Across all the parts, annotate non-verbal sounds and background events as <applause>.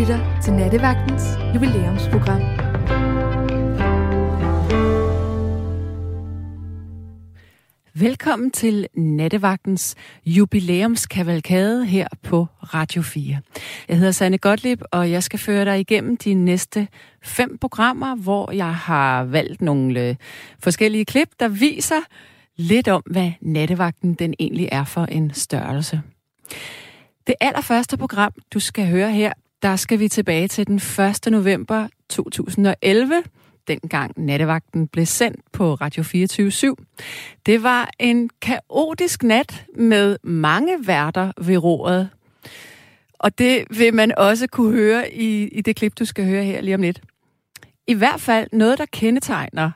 lytter til Nattevagtens jubilæumsprogram. Velkommen til Nattevagtens jubilæumskavalkade her på Radio 4. Jeg hedder Sanne Gottlieb, og jeg skal føre dig igennem de næste fem programmer, hvor jeg har valgt nogle øh, forskellige klip, der viser lidt om, hvad nattevagten den egentlig er for en størrelse. Det allerførste program, du skal høre her, der skal vi tilbage til den 1. november 2011, dengang nattevagten blev sendt på Radio 24 /7. Det var en kaotisk nat med mange værter ved roret. Og det vil man også kunne høre i, i det klip, du skal høre her lige om lidt. I hvert fald noget, der kendetegner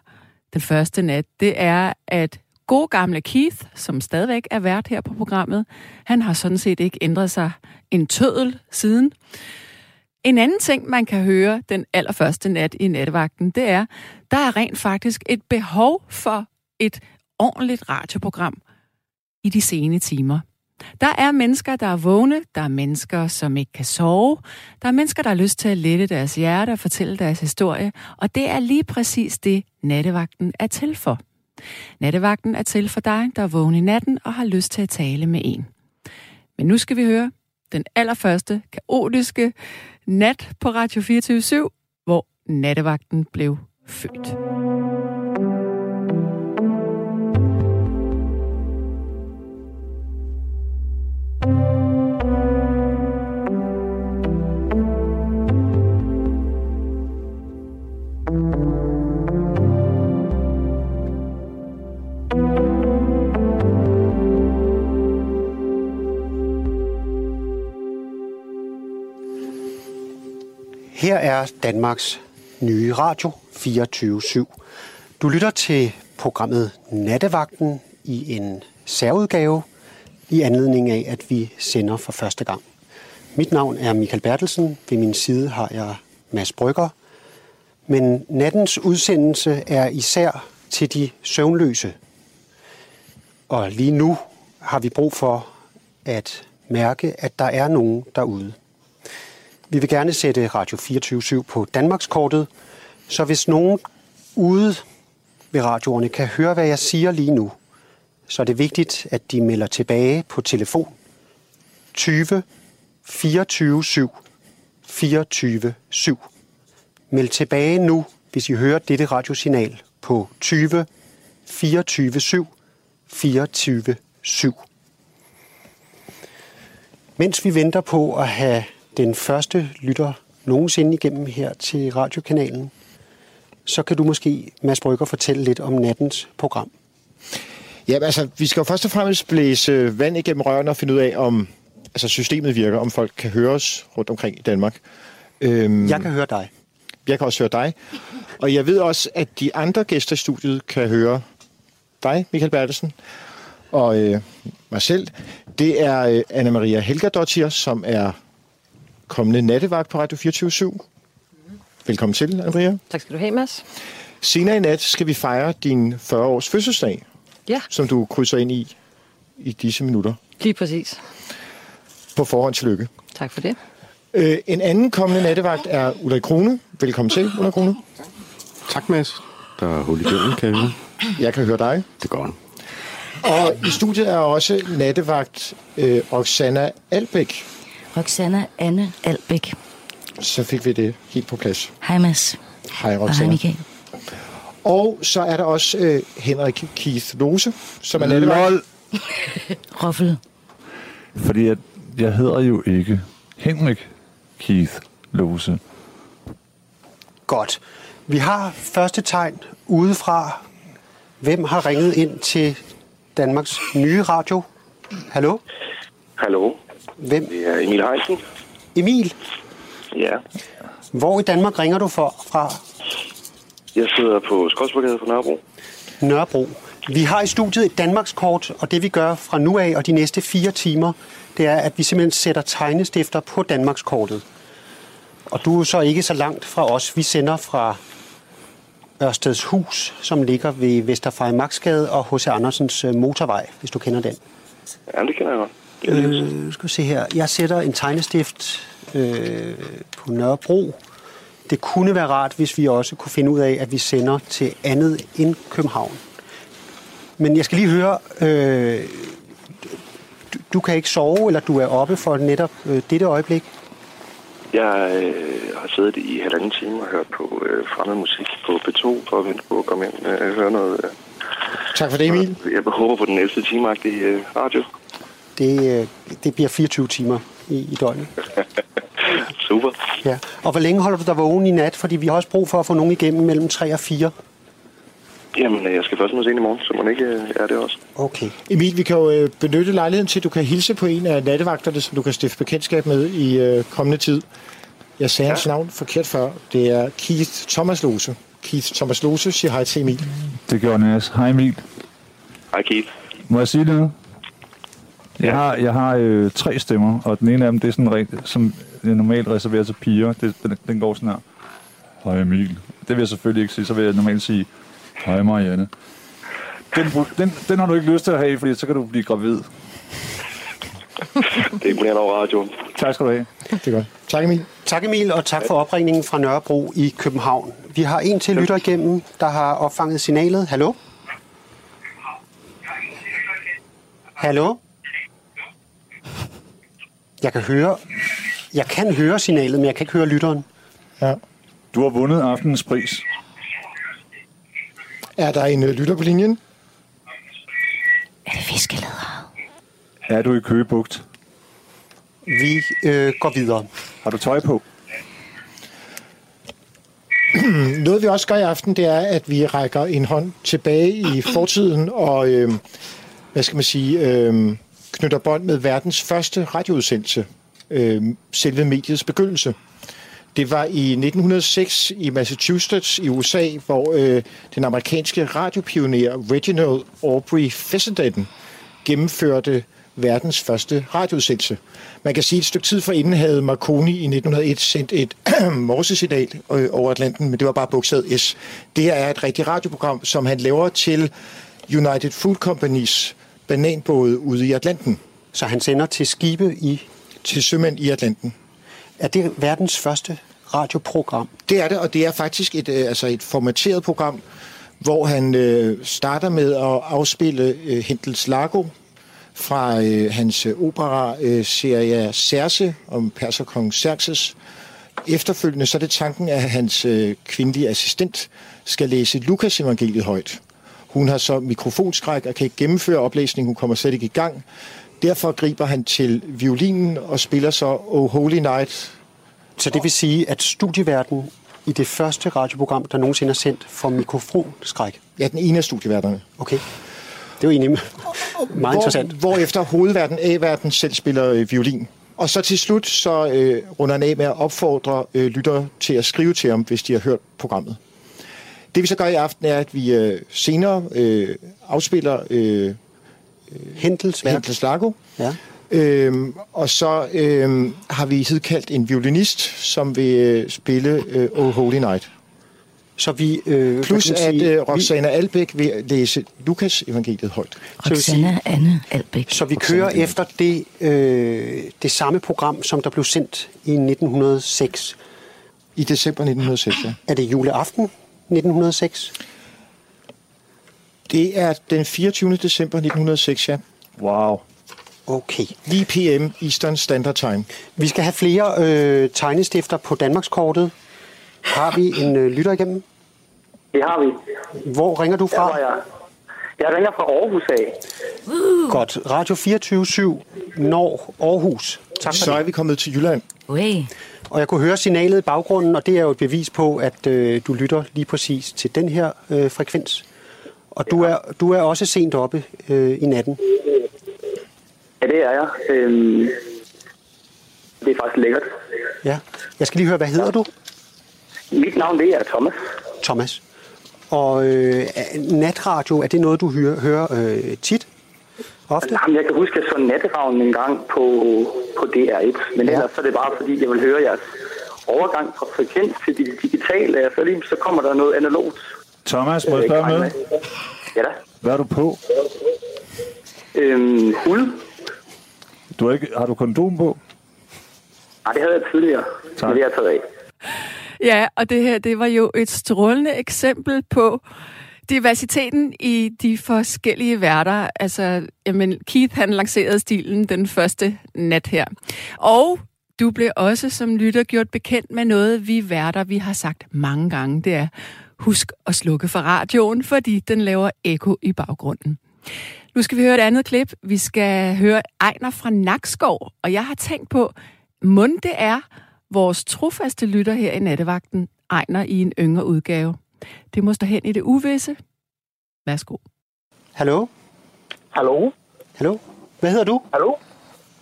den første nat, det er, at god gamle Keith, som stadigvæk er vært her på programmet, han har sådan set ikke ændret sig en tødel siden. En anden ting, man kan høre den allerførste nat i nattevagten, det er, der er rent faktisk et behov for et ordentligt radioprogram i de sene timer. Der er mennesker, der er vågne, der er mennesker, som ikke kan sove, der er mennesker, der har lyst til at lette deres hjerte og fortælle deres historie, og det er lige præcis det, nattevagten er til for. Nattevagten er til for dig, der er vågen i natten og har lyst til at tale med en. Men nu skal vi høre den allerførste kaotiske nat på Radio 24 hvor nattevagten blev født. Er Danmarks nye radio 24-7. Du lytter til programmet Nattevagten i en særudgave i anledning af, at vi sender for første gang. Mit navn er Michael Bertelsen. Ved min side har jeg Mads Brygger. Men nattens udsendelse er især til de søvnløse. Og lige nu har vi brug for at mærke, at der er nogen derude. Vi vil gerne sætte Radio 24 på Danmarkskortet, så hvis nogen ude ved radioerne kan høre, hvad jeg siger lige nu, så er det vigtigt, at de melder tilbage på telefon 20 24 7 24 7. Meld tilbage nu, hvis I hører dette radiosignal på 20 24 7 24 7. Mens vi venter på at have den første lytter nogensinde igennem her til radiokanalen, så kan du måske, Mads Brygger, fortælle lidt om nattens program. Ja, altså, vi skal jo først og fremmest blæse vand igennem rørene og finde ud af, om altså, systemet virker, om folk kan høre os rundt omkring i Danmark. Øhm, jeg kan høre dig. Jeg kan også høre dig. Og jeg ved også, at de andre gæster i studiet kan høre dig, Michael Bertelsen, og øh, mig selv. Det er øh, Anna-Maria Helgadottir, som er kommende nattevagt på Radio 24 Velkommen til, Andrea. Tak skal du have, Mads. Senere i nat skal vi fejre din 40-års fødselsdag, ja. som du krydser ind i i disse minutter. Lige præcis. På forhånd tillykke. Tak for det. Øh, en anden kommende nattevagt er Ulrik Krone. Velkommen til, Ulrik Krone. Tak, Mads. Der er hul igennem, kan jeg Jeg kan høre dig. Det går. Og i studiet er også nattevagt øh, Roxana Albæk. Roxana Anne Albæk. Så fik vi det helt på plads. Hej Mads. Hej Roxana. Og hej Michael. Og så er der også øh, Henrik Keith Lose, som er nattevagt. <laughs> Roffel. Fordi jeg, jeg hedder jo ikke Henrik Keith Lose. Godt. Vi har første tegn udefra. Hvem har ringet ind til Danmarks nye radio? Hallo? Hallo. Hvem? Det er Emil Heisen. Emil? Ja. Hvor i Danmark ringer du for, fra? Jeg sidder på Skodsborgade på Nørrebro. Nørrebro. Vi har i studiet et Danmarkskort, og det vi gør fra nu af og de næste fire timer, det er, at vi simpelthen sætter tegnestifter på Danmarkskortet. Og du er så ikke så langt fra os. Vi sender fra Ørsteds Hus, som ligger ved Vesterfejmarksgade og H.C. Andersens øh, motorvej, hvis du kender den. Ja, det kender jeg godt. Øh, skal se her. Jeg sætter en tegnestift øh, på Nørrebro. Det kunne være rart, hvis vi også kunne finde ud af, at vi sender til andet end København. Men jeg skal lige høre, øh, du, du kan ikke sove, eller du er oppe for netop øh, dette øjeblik? Jeg øh, har siddet i halvanden time og hørt på øh, fremmed musik på P2 for at vente på at komme ind og øh, høre noget. Øh, Tak for det, Emil. jeg håber på den 11. timeagtige øh, radio. Det, øh, det bliver 24 timer i, i døgnet. <laughs> Super. Ja. Og hvor længe holder du dig vågen i nat? Fordi vi har også brug for at få nogen igennem mellem 3 og 4. Jamen, øh, jeg skal først mødes ind i morgen, så man ikke øh, er det også. Okay. Emil, vi kan jo benytte lejligheden til, at du kan hilse på en af nattevagterne, som du kan stifte bekendtskab med i øh, kommende tid. Jeg sagde ja. hans navn forkert før. Det er Keith Thomas Lose. Keith Thomas Lose siger hej til Emil. Det gjorde Nas. Hej Emil. Hej, Keith. Må jeg sige noget? Jeg har, jeg har øh, tre stemmer, og den ene af dem, det er sådan rigtig, som jeg normalt reserverer til piger. Det, den, den går sådan her. Hej Emil. Det vil jeg selvfølgelig ikke sige. Så vil jeg normalt sige, hej Marianne. Den, den, den har du ikke lyst til at have, fordi så kan du blive gravid. <laughs> Det er imponerende over radioen. Tak skal du have. Det er godt. Tak Emil. Tak Emil, og tak for opringningen fra Nørrebro i København. Vi har en til lytter igennem, der har opfanget signalet. Hallo? Hallo? Jeg kan høre, jeg kan høre signalet, men jeg kan ikke høre lytteren. Ja. Du har vundet aftenens pris. Er der en øh, lytter på linjen? Er det fiskeleder? Er du i Køgebugt? Vi øh, går videre. Har du tøj på? <clears throat> Noget vi også gør i aften, det er, at vi rækker en hånd tilbage i fortiden og, øh, hvad skal man sige, øh, knytter bånd med verdens første radioudsendelse, øh, selve mediets begyndelse. Det var i 1906 i Massachusetts i USA, hvor øh, den amerikanske radiopioner Reginald Aubrey Fessenden gennemførte verdens første radioudsendelse. Man kan sige, at et stykke tid forinden havde Marconi i 1901 sendt et <clears throat> morsesignal øh, over Atlanten, men det var bare bogstavet S. Det her er et rigtigt radioprogram, som han laver til United Food Companies bananbåde ude i Atlanten, Så han sender til skibe i... til sømænd i Atlanten. Er det verdens første radioprogram? Det er det, og det er faktisk et, øh, altså et formateret program, hvor han øh, starter med at afspille øh, Hentels Lago fra øh, hans øh, opera-serie Cerse om perserkongen Xerxes. Efterfølgende så er det tanken, at hans øh, kvindelige assistent skal læse Lukas evangeliet højt. Hun har så mikrofonskræk og kan ikke gennemføre oplæsningen. Hun kommer slet ikke i gang. Derfor griber han til violinen og spiller så Oh Holy Night Så det vil sige, at studieverden i det første radioprogram, der nogensinde er sendt, får mikrofonskræk. Ja, den ene af studieværterne. Okay. Det er jo egentlig meget interessant. Hvor, hvorefter hovedverden, A-verden, selv spiller øh, violin. Og så til slut, så øh, runder han af med at opfordre øh, lyttere til at skrive til ham, hvis de har hørt programmet. Det vi så gør i aften er, at vi øh, senere øh, afspiller øh, Hentels værk. Hentels Lago. Ja. Øhm, og så øhm, har vi hidkaldt en violinist, som vil øh, spille øh, Oh Holy Night. Så vi... Øh, Plus at sige, øh, Roxana Albæk vil læse Lukas evangeliet højt. Så vil sige- Roxanne Anne Albæk. Så vi kører efter det, øh, det samme program, som der blev sendt i 1906. I december 1906, ja. Er det juleaften 1906? Det er den 24. december 1906, ja. Wow. Okay. Lige PM Eastern Standard Time. Vi skal have flere øh, tegnestifter på Danmarkskortet. Har vi en øh, lytter igennem? Det har vi. Hvor ringer du fra? jeg. Jeg ringer fra Aarhus af. Godt. Radio 24 når Aarhus. Tak for Så er det. vi kommet til Jylland. Way. Og jeg kunne høre signalet i baggrunden, og det er jo et bevis på, at øh, du lytter lige præcis til den her øh, frekvens. Og du er, du er også sent oppe øh, i natten. Ja, det er jeg. Øhm, det er faktisk lækkert. Ja. Jeg skal lige høre, hvad hedder du? Mit navn det er Thomas. Thomas. Og øh, natradio, er det noget, du hører, hører øh, tit? Ofte? Jamen, jeg kan huske, at jeg så natteravnen en gang på, på DR1. Men Ja. ellers så er det bare, fordi jeg vil høre jeres overgang fra frekvens til det digitale. Så lige så kommer der noget analogt. Thomas, må jeg Øh, spørge regner med? Ja da. Hvad er du på? Øhm, hud. Du har, ikke, har du kondom på? Nej, det havde jeg tidligere. Tak. Men det har jeg taget af. Ja, og det her, det var jo et strålende eksempel på diversiteten i de forskellige værter. Altså, jamen, Keith han lancerede stilen den første nat her. Og du blev også som lytter gjort bekendt med noget, vi værter, vi har sagt mange gange. Det er, husk at slukke for radioen, fordi den laver eko i baggrunden. Nu skal vi høre et andet klip. Vi skal høre Ejner fra Nakskov, og jeg har tænkt på, mund det er vores trofaste lytter her i nattevagten, Ejner i en yngre udgave. Det må stå hen i det uvisse. Værsgo. Hallo? Hallo? Hallo? Hvad hedder du? Hallo?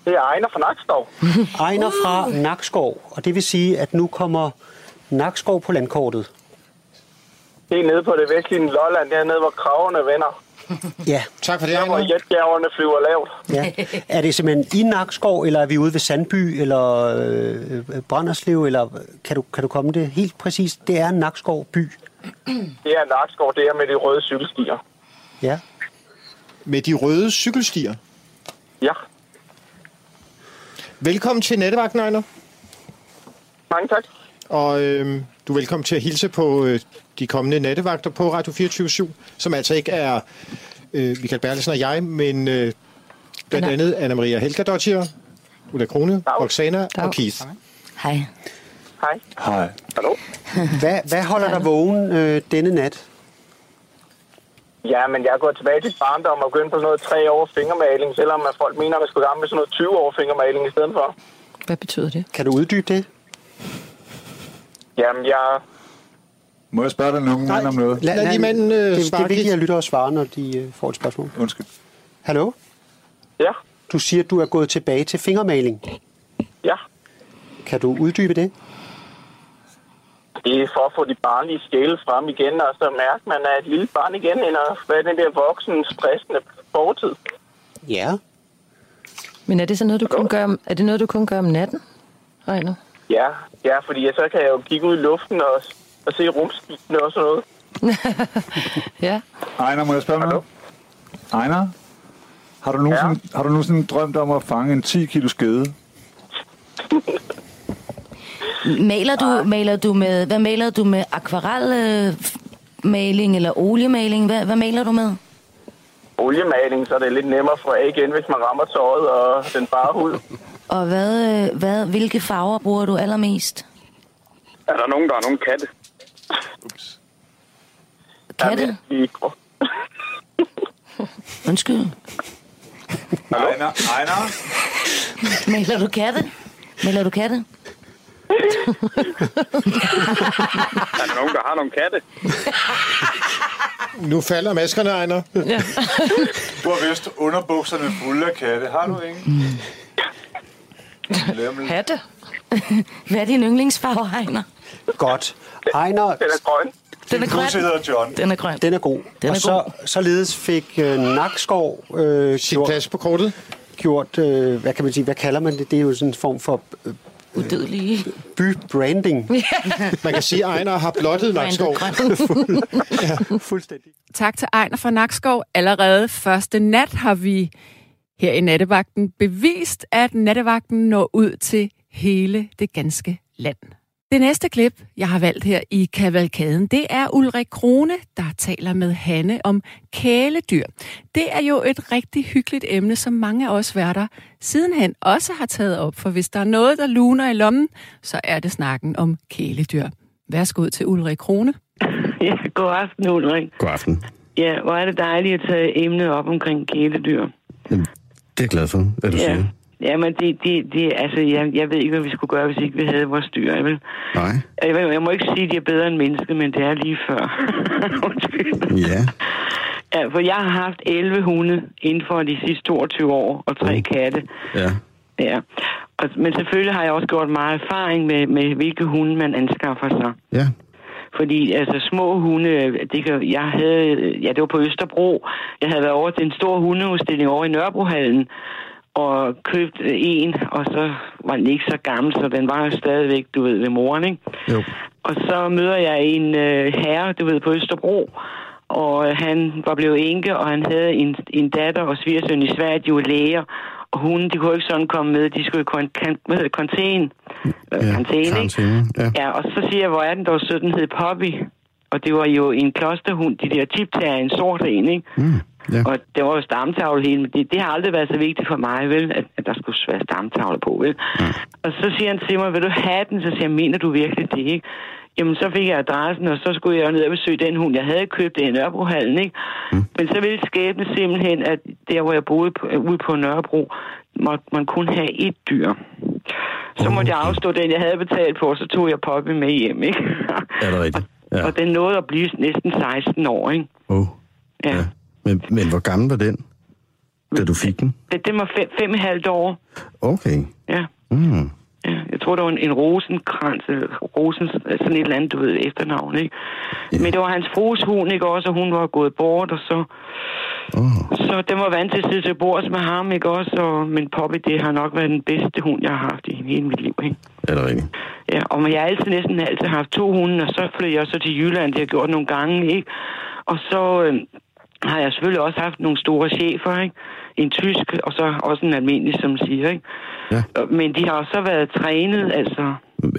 Det er Ejner fra Nakskov. <laughs> Ejner fra Nakskov, og det vil sige, at nu kommer Nakskov på landkortet. Det er nede på det vestlige Lolland, dernede, hvor kravene vender. <laughs> Ja, Tak for det, Der, hvor Ejner. jetbjergerne flyver lavt. ja. Er det simpelthen i Nakskov, eller er vi ude ved Sandby, eller øh, Branderslev, eller kan du, kan du komme det helt præcist? Det er Nakskov by. Det er Nakskov, det er med de røde cykelstier. Ja. Med de røde cykelstier. Ja, Velkommen til Nattevagten, Ejner. mange tak. Og øh, du er velkommen til at hilse på øh, de kommende nattevagter på Radio 24 som altså ikke er øh, Michael Bertelsen og jeg, men øh, blandt Anna. andet Anna-Maria Helgadottir, Ulla Krone, Dag. Roxana Dag. og Keith. Hej. Hej. Hej. Hallo? Hvad, hvad holder dig vågen øh, denne nat? Ja, men jeg er gået tilbage til barndom og begyndt på sådan noget tre år fingermaling, selvom at folk mener, at man skulle gang med sådan noget 20 år fingermaling i stedet for. Hvad betyder det? Kan du uddybe det? Jamen, jeg... Må jeg spørge den unge mand om noget? Lad lige manden, øh, det, det er vigtigt at lytte og svare, når de øh, får et spørgsmål. Undskyld. Hallo? Ja, Du siger, at du er gået tilbage til fingermaling. ja. Kan du uddybe det? Det er for at få de barnlige skæle frem igen, og så mærke, at man er et lille barn igen, end at være den der voksen, stressende fortid. Ja. Men er det så noget, du kun gør om, er det noget, du kun gør om natten? Ejner? Ja, ja, fordi så kan jeg jo kigge ud i luften og, og se rumskibene og sådan noget. <laughs> Ja. Ejner, må jeg spørge noget? Ejner? Har du, nogensinde, ja. har du nogensinde drømt om at fange en 10 kilo skede? <laughs> Maler du, maler du med, hvad maler du med? Akvarelmaling eller oliemaling? Hvad, hvad maler du med? Oliemaling, så er det lidt nemmere for igen, hvis man rammer tøjet og den bare hud. <laughs> Og hvad, øh, hvad, hvilke farver bruger du allermest? Er der nogen, der er nogen katte? Katte? Jamen, I, <laughs> Undskyld. Ejner, Ejner? Maler du katte? Maler du katte? Er der nogen, der har nogle katte? Nu falder maskerne, Ejner. Du har vist underbukserne fulde af katte. Har du ingen? Lemmel. Hatte? Hvad er din yndlingsfarve, Heiner? Godt. Ejner, Den er grøn. Den er grøn. Plus hedder John. Den er grøn. den er god. Den er og så, således fik øh, Nakskov øh, Sin gjort, plads på kortet. gjort øh, hvad kan man sige, hvad kalder man det? Det er jo sådan en form for øh, Udødelige. bybranding. Man kan sige, at Ejner har blottet Nakskov. <laughs> Fuldstændig. Tak til Ejner fra Nakskov. Allerede første nat har vi her i Nattevagten bevist, at Nattevagten når ud til hele det ganske land. Det næste klip, jeg har valgt her i Kavalkaden, det er Ulrik Krone, der taler med Hanne om kæledyr. Det er jo et rigtig hyggeligt emne, som mange af os værter sidenhen også har taget op, for hvis der er noget, der luner i lommen, så er det snakken om kæledyr. Værsgo til Ulrik Krone. <laughs> Ja, god aften, Ulrik. God aften. Ja, hvor er det dejligt at tage emnet op omkring kæledyr. Jamen, det er jeg glad for, at du Ja. siger. Ja, men det, det, det, altså, jeg, jeg ved ikke, hvad vi skulle gøre, hvis ikke vi havde vores dyr. Vil, Nej. jeg, jeg må ikke sige, at de er bedre end mennesker, men det er lige før. <laughs> Undskyld. Ja. ja, for jeg har haft 11 hunde inden for de sidste 22 år, og tre Mm. katte. Ja. Ja. Og, men selvfølgelig har jeg også gjort meget erfaring med, med hvilke hunde man anskaffer sig. Ja. Fordi altså små hunde, det kan, jeg havde, ja det var på Østerbro, jeg havde været over til en stor hundeudstilling over i Nørrebrohallen, og købt øh, en, og så var den ikke så gammel, så den var stadigvæk, du ved, ved moren, ikke? Jo. Og så møder jeg en øh, herre, du ved, på Østerbro, og han var blevet enke, og han havde en, en datter og svigersøn i Sverige, de var læger, Og hunden, de kunne ikke sådan komme med. De skulle i kon- kan- hvad hedder karantæne. Ja, karantæne, ikke? ja. Ja, og så siger jeg, hvor er den dog sød, den hed Poppy. Og det var jo en klosterhund, de der tiptager, en sort en, ikke? Mm, ja. Og det var jo stamtavle hele, men det, det har aldrig været så vigtigt for mig, vel, at, at der skulle være stamtavle på, vel. Og så siger han til mig, vil du have den? Så siger jeg, mener du virkelig det, ikke? Jamen, så fik jeg adressen, og så skulle jeg jo ned og besøge den hund, jeg havde købt i Nørrebrohallen, ikke? Mm. Men så ville skæbne simpelthen, at der, hvor jeg boede på, ude på Nørrebro, måtte man kun have et dyr. Så måtte jeg afstå den, jeg havde betalt for, så tog jeg Poppy med hjem, ikke? Er det rigtigt? <laughs> Ja. Og den nåede at blive næsten 16 år, ikke? Oh. Ja. ja. Men, men hvor gammel var den, da du fik den? Det, det var fem, fem og et halvt år. Okay. Ja. Mm. ja. Jeg tror, det var en, en rosenkrans, rosens, sådan et eller andet, du ved, efternavn, ikke? Ja. Men det var hans frues hund, ikke også, og hun var gået bort, og så... Oh. Så den var vant til at sidde til bords med ham, ikke også? Og, men Poppy, det har nok været den bedste hund, jeg har haft i hele mit liv, ikke? Er det rigtigt? Ja, og jeg har altid næsten altid haft to hunde, og så flyttede jeg så til Jylland, det har jeg gjort nogle gange, ikke? Og så øh, har jeg selvfølgelig også haft nogle store chefer, ikke? En tysk, og så også en almindelig, som siger, ikke? Ja. Men de har også været trænet, altså...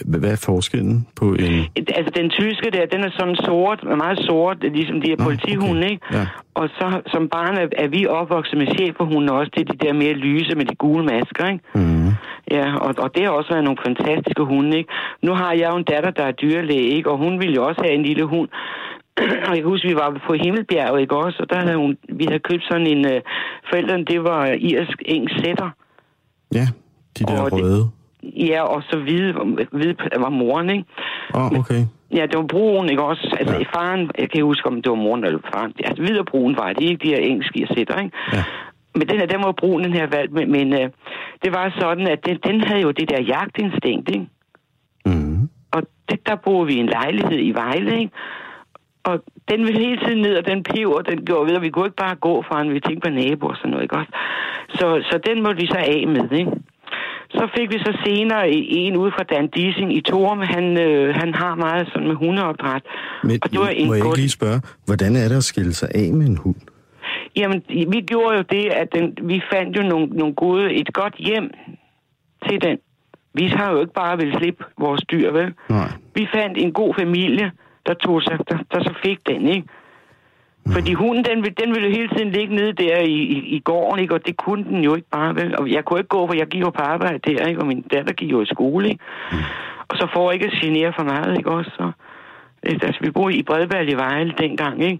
Hvad er forskellen på en... Altså, den tyske der, den er sådan sort, meget sort, ligesom de her politihunde, ikke? Ja. Og så som barn er, er vi opvokset med cheferhunde også, det er de der mere lyse med de gule masker, ikke? Mm. Ja, og, og det har også været nogle fantastiske hunde, ikke? Nu har jeg jo en datter, der er dyrlæge, ikke? Og hun ville jo også have en lille hund. <clears throat> og jeg kan huske, vi var på Himmelbjerget, ikke også? Og der havde hun, vi havde købt sådan en, øh, forældrene, det var irsk eng sætter. Ja, de der Og det- røde. Ja, og så hvide, hvide var moren, ikke? Åh, oh, okay. Ja, det var brun, ikke også? Altså, Ja. faren, jeg kan ikke huske, om det var moren eller faren. Altså, hvid og brun var det, ikke de her engelske sætter, ikke? Ja. Men den her, den var brun, den her valg, men, men øh, det var sådan, at den, den havde jo det der jagtinstinkt, ikke? Mm. Og det, der boede vi i en lejlighed i Vejle, ikke? Og den ville hele tiden ned, og den peber, den gjorde ved, og vi kunne ikke bare gå fra den, vi tænkte på naboer og sådan noget, ikke også? Så, så den måtte vi så af med, ikke? Så fik vi så senere en ude fra Dan Dissing i Torum, han, øh, han har meget sådan med hundeopdræt. Men og det var en må jeg ikke lige spørge, hvordan er det at skille sig af med en hund? Jamen, vi gjorde jo det, at den, vi fandt jo nogle, nogle gode, et godt hjem til den. Vi har jo ikke bare ville slippe vores dyr, vel? Nej. Vi fandt en god familie, der tog sig, der, der så fik den, ikke? Fordi hunden, den, den ville jo hele tiden ligge nede der i, i, i gården, ikke? Og det kunne den jo ikke bare, vel? Og jeg kunne ikke gå, for jeg gik jo på arbejde der, ikke? Og min datter gik jo i skole, ikke? Og så får jeg ikke at genere for meget, ikke også? Så, altså, vi boede i Bredberg i Vejle dengang, ikke?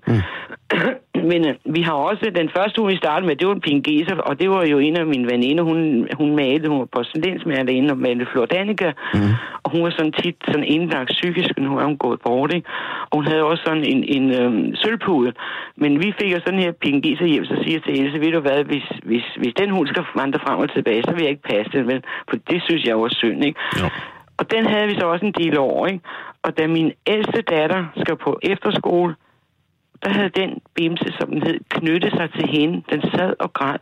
<clears throat> Men øh, vi har også, den første hund, vi startede med, det var en pingeser, og det var jo en af mine veninder, hun, hun malede, hun var porcelænsmalerinde og malede Flordanica, mm. og hun var sådan tit sådan indlagt psykisk, nu er hun gået bort, ikke? Og hun havde også sådan en, en øhm, sølvpude, men vi fik jo sådan her pingeser hjem, så siger jeg til Else, ved du hvad, hvis, hvis, hvis den hund skal vandre frem og tilbage, så vil jeg ikke passe den, vel? For det synes jeg var synd, ikke? Jo. Og den havde vi så også en del over, ikke? Og da min ældste datter skal på efterskole, der havde den bimse, som den hed, knyttet sig til hende. Den sad og græd.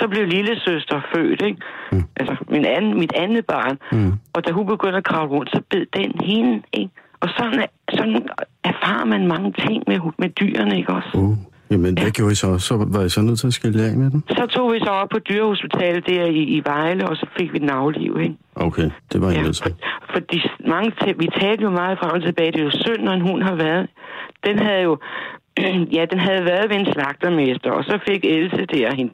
Så blev lille søster født, ikke? Mm. Altså, min anden, mit andet barn. Mm. Og da hun begyndte at kravle rundt, så bed den hende, ikke? Og sådan, sådan erfarer man mange ting med, med dyrene, ikke også? Uh. Jamen, hvad gjorde I så? Så var I så nødt til at skille af med den? Så tog vi så op på dyrehospitalet der i, i Vejle, og så fik vi den afliv, ikke? Okay, det var I Ja, nødt for, til. fordi mange ta- vi talte jo meget frem og tilbage. Det er jo synd, når en hund har været. Den havde jo... <clears throat> ja, den havde været ved en slagtermester, og så fik Else der hende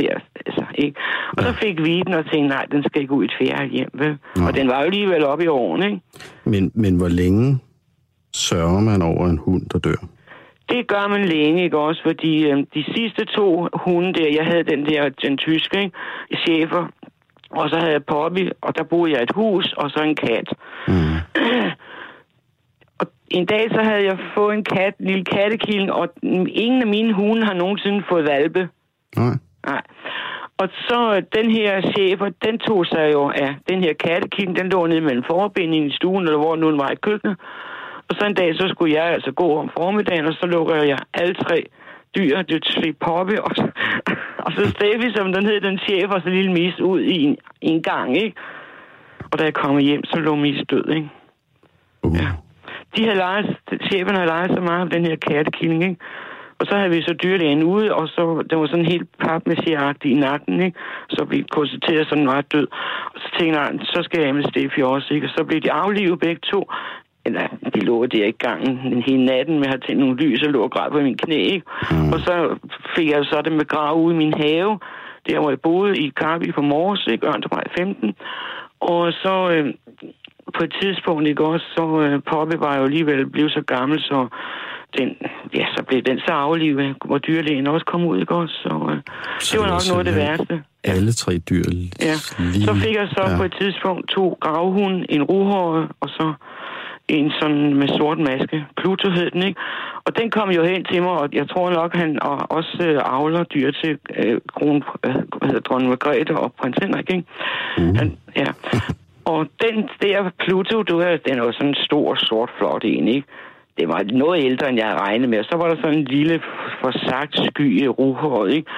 der, altså, ikke? Og så fik vi den og tænkte, nej, den skal ikke ud i et fjerde hjem, vel? Og den var jo alligevel oppe i årene, ikke? Men, men hvor længe sørger man over en hund, der dør? Det gør man længe, ikke også? Fordi øh, de sidste to hunde der, jeg havde den der, den tyske, ikke? chefer, og så havde jeg Poppy, og der boede jeg et hus, og så en kat. Mm. Og en dag så havde jeg fået en kat, en lille kattekilling, og ingen af mine hunde har nogensinde fået valpe. Nej. Nej. Og så øh, den her chefer, den tog sig jo af den her kattekilling, den lå nede mellem forbindingen i stuen, eller hvor nu den var i køkkenet. Og så en dag, så skulle jeg altså gå om formiddagen, og så lukker jeg alle tre dyr, det er poppe, og så, og så Steffi, som den hed, den chef, og så lille mis ud i en, i en gang, ikke? Og da jeg kommer hjem, så lå mis død, ikke? Uh. Ja. De havde leget, chefen havde leget så meget om den her kattekilling, ikke? Og så havde vi så dyrlægen ude, og så den var sådan helt papmessieragtig i nakken, ikke? Så vi konstaterede, sådan var død. Og så tænkte jeg, så skal jeg med Steffi også, ikke? Og så blev de aflivet begge to. Eller, de lå der i gangen en hele natten med at have tændt nogle lys og lå og græd på min knæ, ikke? Mm. Og så fik jeg så det med grav ude i min have, der hvor jeg boede i Karby på Mors, ikke? Ørntervej 15. Og så øh, på et tidspunkt, ikke også, så øh, Poppe var jo alligevel blevet så gammel, så den, ja, så blev den så aflivet, hvor dyrlægen også kom ud, ikke også? Så, øh, Så det var nok noget af det værste. Alle tre dyr Ja. lige... Så fik jeg så ja. på et tidspunkt to gravhunde, en ruhåret, og så en sådan med sort maske. Pluto hed den, ikke? Og den kom jo hen til mig, og jeg tror nok, han og også øh, avler dyr til øh, kron, øh, hvad hedder, dronning Margrethe og prins Henrik, ikke? Uh. Han, ja. Og den der Pluto, du ved, den var sådan en stor, sort, flot en, ikke? Det var noget ældre, end jeg havde regnet med. Og så var der sådan en lille, forsagt sky i ruhåret, ikke?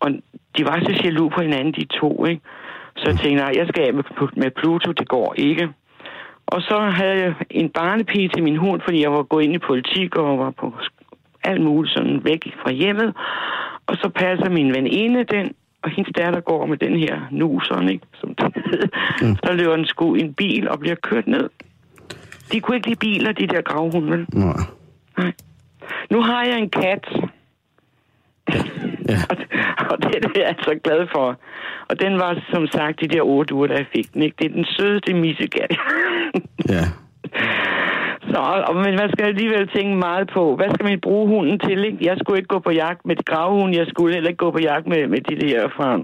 Og de var så jaloux på hinanden, de to, ikke? Så jeg tænkte, nej, jeg skal af med, med Pluto, det går ikke. Og så havde jeg en barnepige til min hund, fordi jeg var gået ind i politik og var på alt muligt sådan væk fra hjemmet. Og så passer min veninde den, og hendes datter går med den her nusen, ikke? Som. Mm. Så løber den sgu i en bil og bliver kørt ned. De kunne ikke lide biler, de der gravhunde? Nej. Nej. Nu har jeg en kat. Ja. <laughs> og, og den er jeg så glad for. Og den var som sagt de der otte uger, da jeg fik den. Ikke? Det er den sødeste missekat. <laughs> Ja. så, og, men man skal alligevel tænke meget på, hvad skal man bruge hunden til? Ikke? Jeg skulle ikke gå på jagt med de gravhunde, jeg skulle heller ikke gå på jagt med, med de der fra,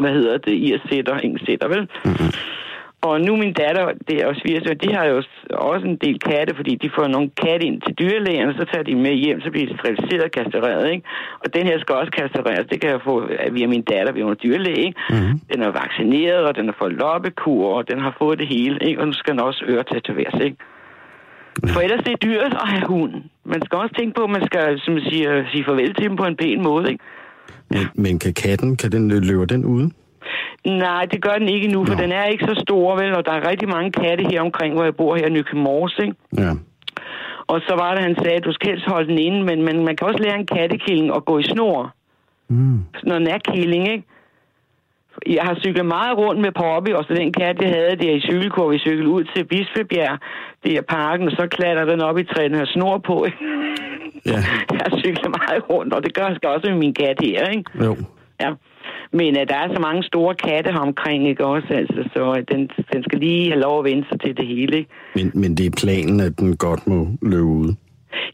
hvad hedder det, IR-sætter, ingen sætter, vel? Mm-hmm. Og nu min datter, det er også 80 år, de har jo også en del katte, fordi de får nogle katte ind til dyrlægen, og så tager de med hjem, så bliver de steriliseret og kastreret, ikke? Og den her skal også kastreres, det kan jeg få via min datter, via en dyrlæge, ikke? Mm-hmm. Den er vaccineret, og den har fået loppekur, og den har fået det hele, ikke? Og nu skal den også øre tatoveres, ikke? For ellers det er dyrt at have hunden. Man skal også tænke på, at man skal, som man siger, sige farvel til dem på en pæn måde, ikke? Men, men kan katten, kan den lø- løber den ude? Nej, det gør den ikke nu, for Nå. den er ikke så stor, vel? Og der er rigtig mange katte her omkring, hvor jeg bor her i Nykøbing ikke? Ja. Og så var det, han sagde, at du skal helst holde den inde, men, men man kan også lære en kattekilling at gå i snor. Mm. Sådan noget natkilling, ikke? Jeg har cyklet meget rundt med Poppy, og så den kat, jeg havde der i cykelkur, vi cyklede ud til Bispebjerg, det er parken, og så klatrer den op i træet, den har snor på, ikke? Ja. <laughs> Jeg har cyklet meget rundt, og det gør jeg også med min kat her, ikke? Jo. Ja. Men uh, der er så mange store katte her omkring, ikke også? Altså, så uh, den, den skal lige have lov at vende sig til det hele, ikke? Men, men det er planen, at den godt må løbe ude.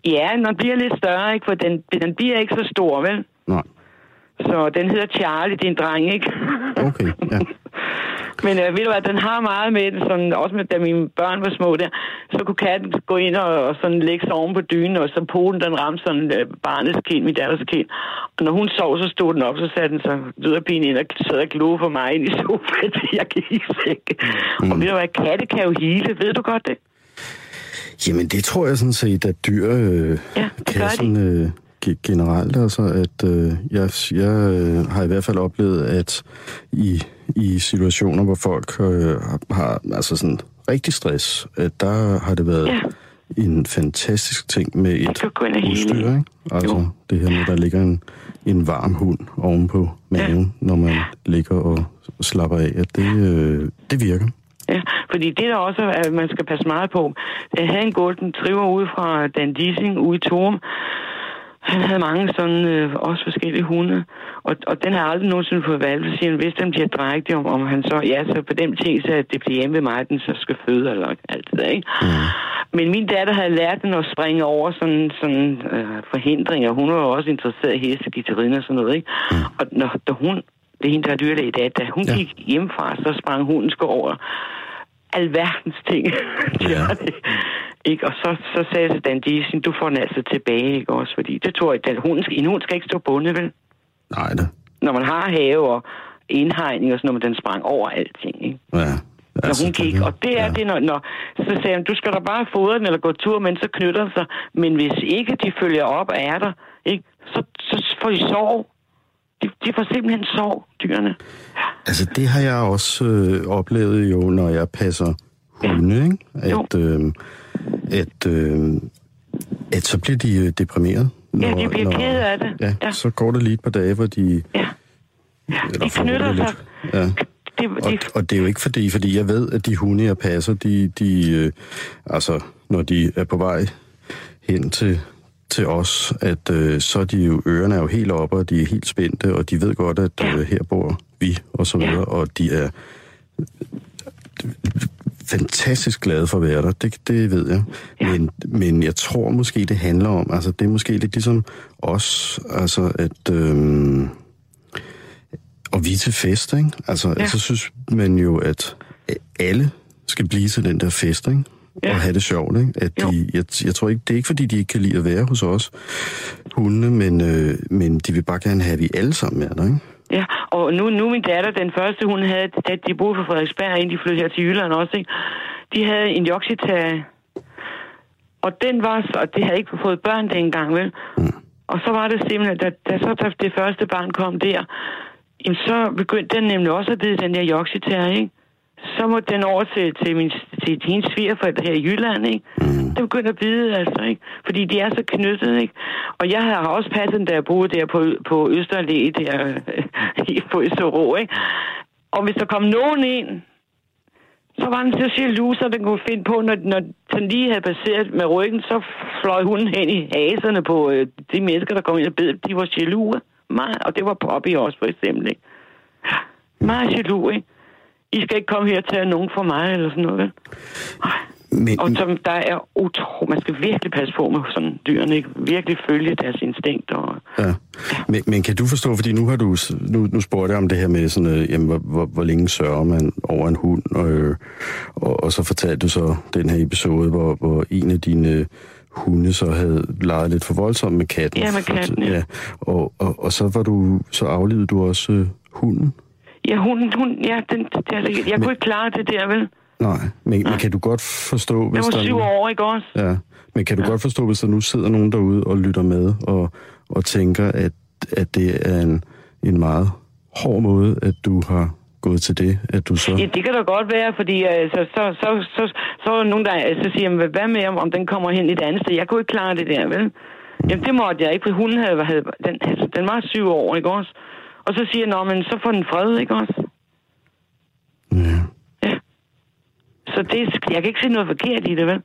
Ja, når den bliver lidt større, ikke? For den, den bliver ikke så stor, vel? Nej. Så den hedder Charlie, din dreng, ikke? Okay, ja. <laughs> Men øh, ved du hvad, den har meget med det, sådan, også med, da mine børn var små der, så kunne katten gå ind og, og sådan lægge sig oven på dynen, og så poten den ramte sådan øh, barnets kind, mit datters kind. Og når hun sov, så stod den op, så satte den sig yderpigen ind og sad og gloede for mig ind i sofaen, <laughs> til jeg gik i seng. Mm. Og ved du hvad, katte kan jo hele, ved du godt det? Jamen, det tror jeg sådan set, at dyr øh, Ja, kan sådan, øh, generelt. Altså, at øh, jeg, jeg øh, har i hvert fald oplevet, at i, i situationer, hvor folk øh, har, altså sådan rigtig stress, at der har det været Ja. en fantastisk ting med et udstyr, ikke? Altså Jo. det her med, at der ligger en, en varm hund ovenpå maven, når man ligger og slapper af, at det, øh, det virker. Ja, fordi det der også, at man skal passe meget på. Jeg havde en golden triver ude fra Dan Dissing ude i Torum. Han <laughs> havde mange sådan, øh, også forskellige hunde, og, og den har aldrig nogensinde fået valg, så siger han, hvis den bliver drægtig, om, om han så, ja, så på den ting, så at det bliver hjemme ved mig, at den så skal føde, eller alt det der, ikke? Mm. Men min datter havde lært den at springe over sådan, sådan øh, forhindringer. Hun var jo også interesseret i heste, guitariner og sådan noget, ikke? Mm. Og når, da hun, det er hende, der er dyrlæge i dag, da hun Ja. gik hjemmefra, så sprang hunden sgu over alverdens ting. Ja. <laughs> ja. det. Ikke? Og så, så sagde jeg til Dan Diesel, du får den altså tilbage, ikke også? Fordi det tror jeg, at hunden skal, en hund skal ikke stå bundet, vel? Nej da. Når man har have og indhegning og sådan noget, men den sprang over alting, ikke? Ja. Når hun gik, og det er ja. ja. det, når, når, så sagde han, du skal da bare fodre den eller gå tur, men så knytter den sig. Men hvis ikke de følger op og er der, ikke, så, så får de sov. De, de får simpelthen sov, dyrene. Altså, det har jeg også øh, oplevet jo, når jeg passer hunde, ikke? At, øh, at, øh, at så bliver de øh, deprimeret. Ja, de bliver kede af det. Ja, ja, så går der lige et par dage, hvor de... Ja. Ja, de knytter sig. Ja. Det, Og, det, og det er jo ikke fordi, fordi jeg ved, at de hunde, jeg passer, de, de øh, altså, når de er på vej hen til, til os, at øh, så er de jo, ørerne er jo helt oppe, og de er helt spændte, og de ved godt, at øh, her bor vi, og så videre, og de er fantastisk glade for at være der, det, det ved jeg. Men, men jeg tror måske, det handler om, altså det er måske lidt ligesom os, altså at... Øh, og vi til fest, ikke? Altså, ja. så synes man jo, at alle skal blive til den der fest, ikke? Ja. Og have det sjovt, ikke? At de, jeg, jeg tror ikke, det er ikke, fordi de ikke kan lide at være hos os, hundene, men, øh, men de vil bare gerne have, at vi alle sammen er der, ikke? Ja, og nu, nu min datter, den første hun havde, da de boede på Frederiksberg, inden de flyttede her til Jylland også, ikke? de havde en joxita, og den var, så- og det havde ikke fået børn dengang, vel? Mm. Og så var det simpelthen, da, da så da det første barn kom der, jamen, så begyndte den nemlig også at bide den der joxita, ikke? Så måtte den over til, til, min, til hendes svigerforældre her i Jylland, ikke? Mm. Den begyndte at bide, altså, ikke? Fordi de er så knyttet, ikke? Og jeg har også passet den, da jeg boede der på, på Østerallé, der <laughs> øh, på Østerrå, ikke? Og hvis der kom nogen ind, så var den så jaloux, så den kunne finde på, når, når den lige havde passeret med ryggen, så fløj hunden hen i haserne på øh, de mennesker, der kom ind og bed. De var jaloux. Meget, og det var Poppy også, for eksempel. Ikke? Meget jaloux, ikke? I skal ikke komme her og tage nogen for mig, eller sådan noget. Men, Og som der er utro, man skal virkelig passe på med sådan dyrene, ikke? Virkelig følge deres instinkt. Og... Ja. Men, men kan du forstå, fordi nu har du nu, nu spurgte jeg om det her med sådan, øh, jamen, hvor, hvor, hvor længe sørger man over en hund, og, øh, og, og så fortalte du så den her episode, hvor, hvor en af dine hunde så havde leget lidt for voldsomt med katten. Ja, med katten, ja. ja. Og, og, og så var du, så aflevede du også øh, hunden? Ja, hun, hun, ja, den, det, jeg, jeg kunne ikke klare det der, vel? Nej, men, men kan du godt forstå, hvis Jeg var der syv år, ikke også? Ja, men kan du ja. godt forstå, hvis der nu sidder nogen derude og lytter med, og, og tænker, at, at det er en, en meget hård måde, at du har gået til det, at du så... Ja, det kan da godt være, fordi øh, så, så, så, så, så er der nogen, der øh, så siger, "Men hvad med, om, om den kommer hen et andet sted? Jeg kunne ikke klare det der, vel? Jamen, det måtte jeg ikke, for hunden havde, havde den, altså, den var syv år, ikke også? Og så siger jeg, men så får den fred, ikke også? Ja. Ja. Så det, jeg kan ikke se noget forkert i det, vel?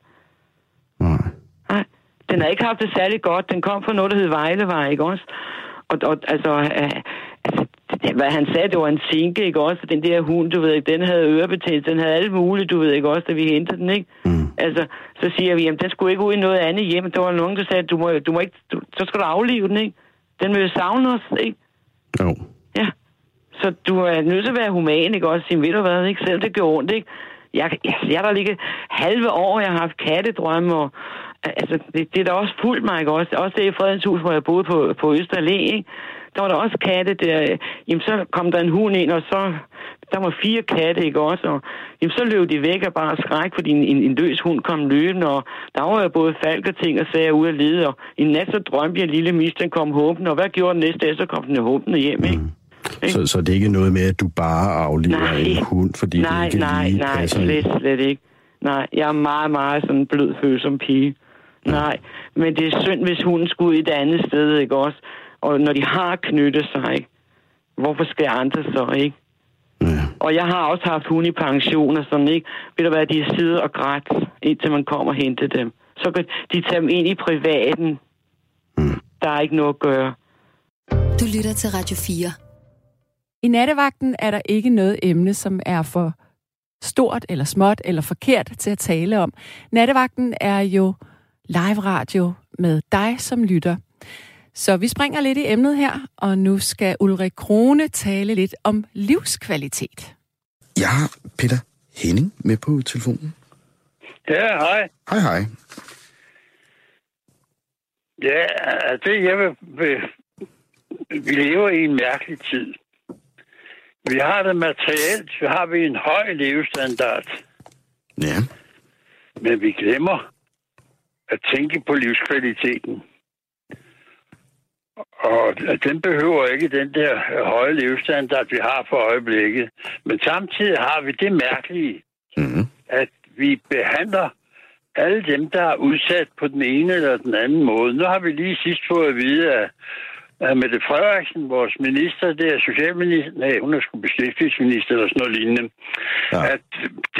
Nej. Nej. Den har ikke haft det særlig godt. Den kom fra noget, der hed Vejlevej, ikke også? Og, og altså, øh, altså det, hvad han sagde, det var en sinke, ikke også? Den der hund, du ved ikke, den havde ørebetændelse, den havde alt muligt, du ved ikke også, da vi hentede den, ikke? Mm. Altså, så siger vi, jamen, den skulle ikke ud i noget andet hjem. Der var nogen, der sagde, du må, du må ikke, du, så skal du aflive den, ikke? Den vil jo savne os, ikke? Jo. Så du er nødt til at være human, ikke også? Sige, ved du hvad, ikke? Selv det gør ondt, ikke? Jeg, jeg, jeg er der lige halve år, jeg har haft kattedrømme, og altså, det, det er da også fuldt mig, ikke også? Også det i Fredens Hus, hvor jeg boede på, på Østerlæ, ikke? Der var der også katte der. Jamen, så kom der en hund ind, og så... Der var fire katte, ikke også? Og, jamen, så løb de væk af bare skræk, fordi en, en, en løs hund kom løbende, og der var jo både falk og ting og sager ude at lede, og en nat så drømte jeg, at lille mis, den kom håbende, og hvad gjorde den næste dag, så kom den håbende hjem, ikke? Mm. Så, så det er ikke noget med, at du bare aflever Nej. en hund, fordi nej, det ikke nej, lige nej, passer ind? slet, slet ikke. Nej, jeg er meget, meget sådan blød følsom pige. Nej, men det er synd, hvis hunden skulle ud et andet sted, ikke også? Og når de har knyttet sig, ikke? Hvorfor skal andre så, ikke? Ja. Og jeg har også haft hunde i pension og sådan, ikke? Ved du hvad, de sidder og grædt, indtil man kommer og henter dem. Så kan de tage dem ind i privaten. Mm. Der er ikke noget at gøre. Du lytter til Radio 4. I nattevagten er der ikke noget emne, som er for stort eller småt eller forkert til at tale om. Nattevagten er jo live radio med dig som lytter. Så vi springer lidt i emnet her, og nu skal Ulrik Krone tale lidt om livskvalitet. Jeg har Peter Henning med på telefonen. Ja, hej. Hej, hej. Ja, det jeg vil. Vi lever i en mærkelig tid. Vi har det materielt, vi har vi en høj levestandard, Ja. men vi glemmer at tænke på livskvaliteten. Og den behøver ikke den der høje levestandard, vi har for øjeblikket. Men samtidig har vi det mærkelige, Mm. at vi behandler alle dem, der er udsat på den ene eller den anden måde. Nu har vi lige sidst fået at vide, at, at Mette Frederiksen, vores minister, det er socialminister, nej, hun er sgu beskæftigelsesminister eller sådan noget lignende, ja. at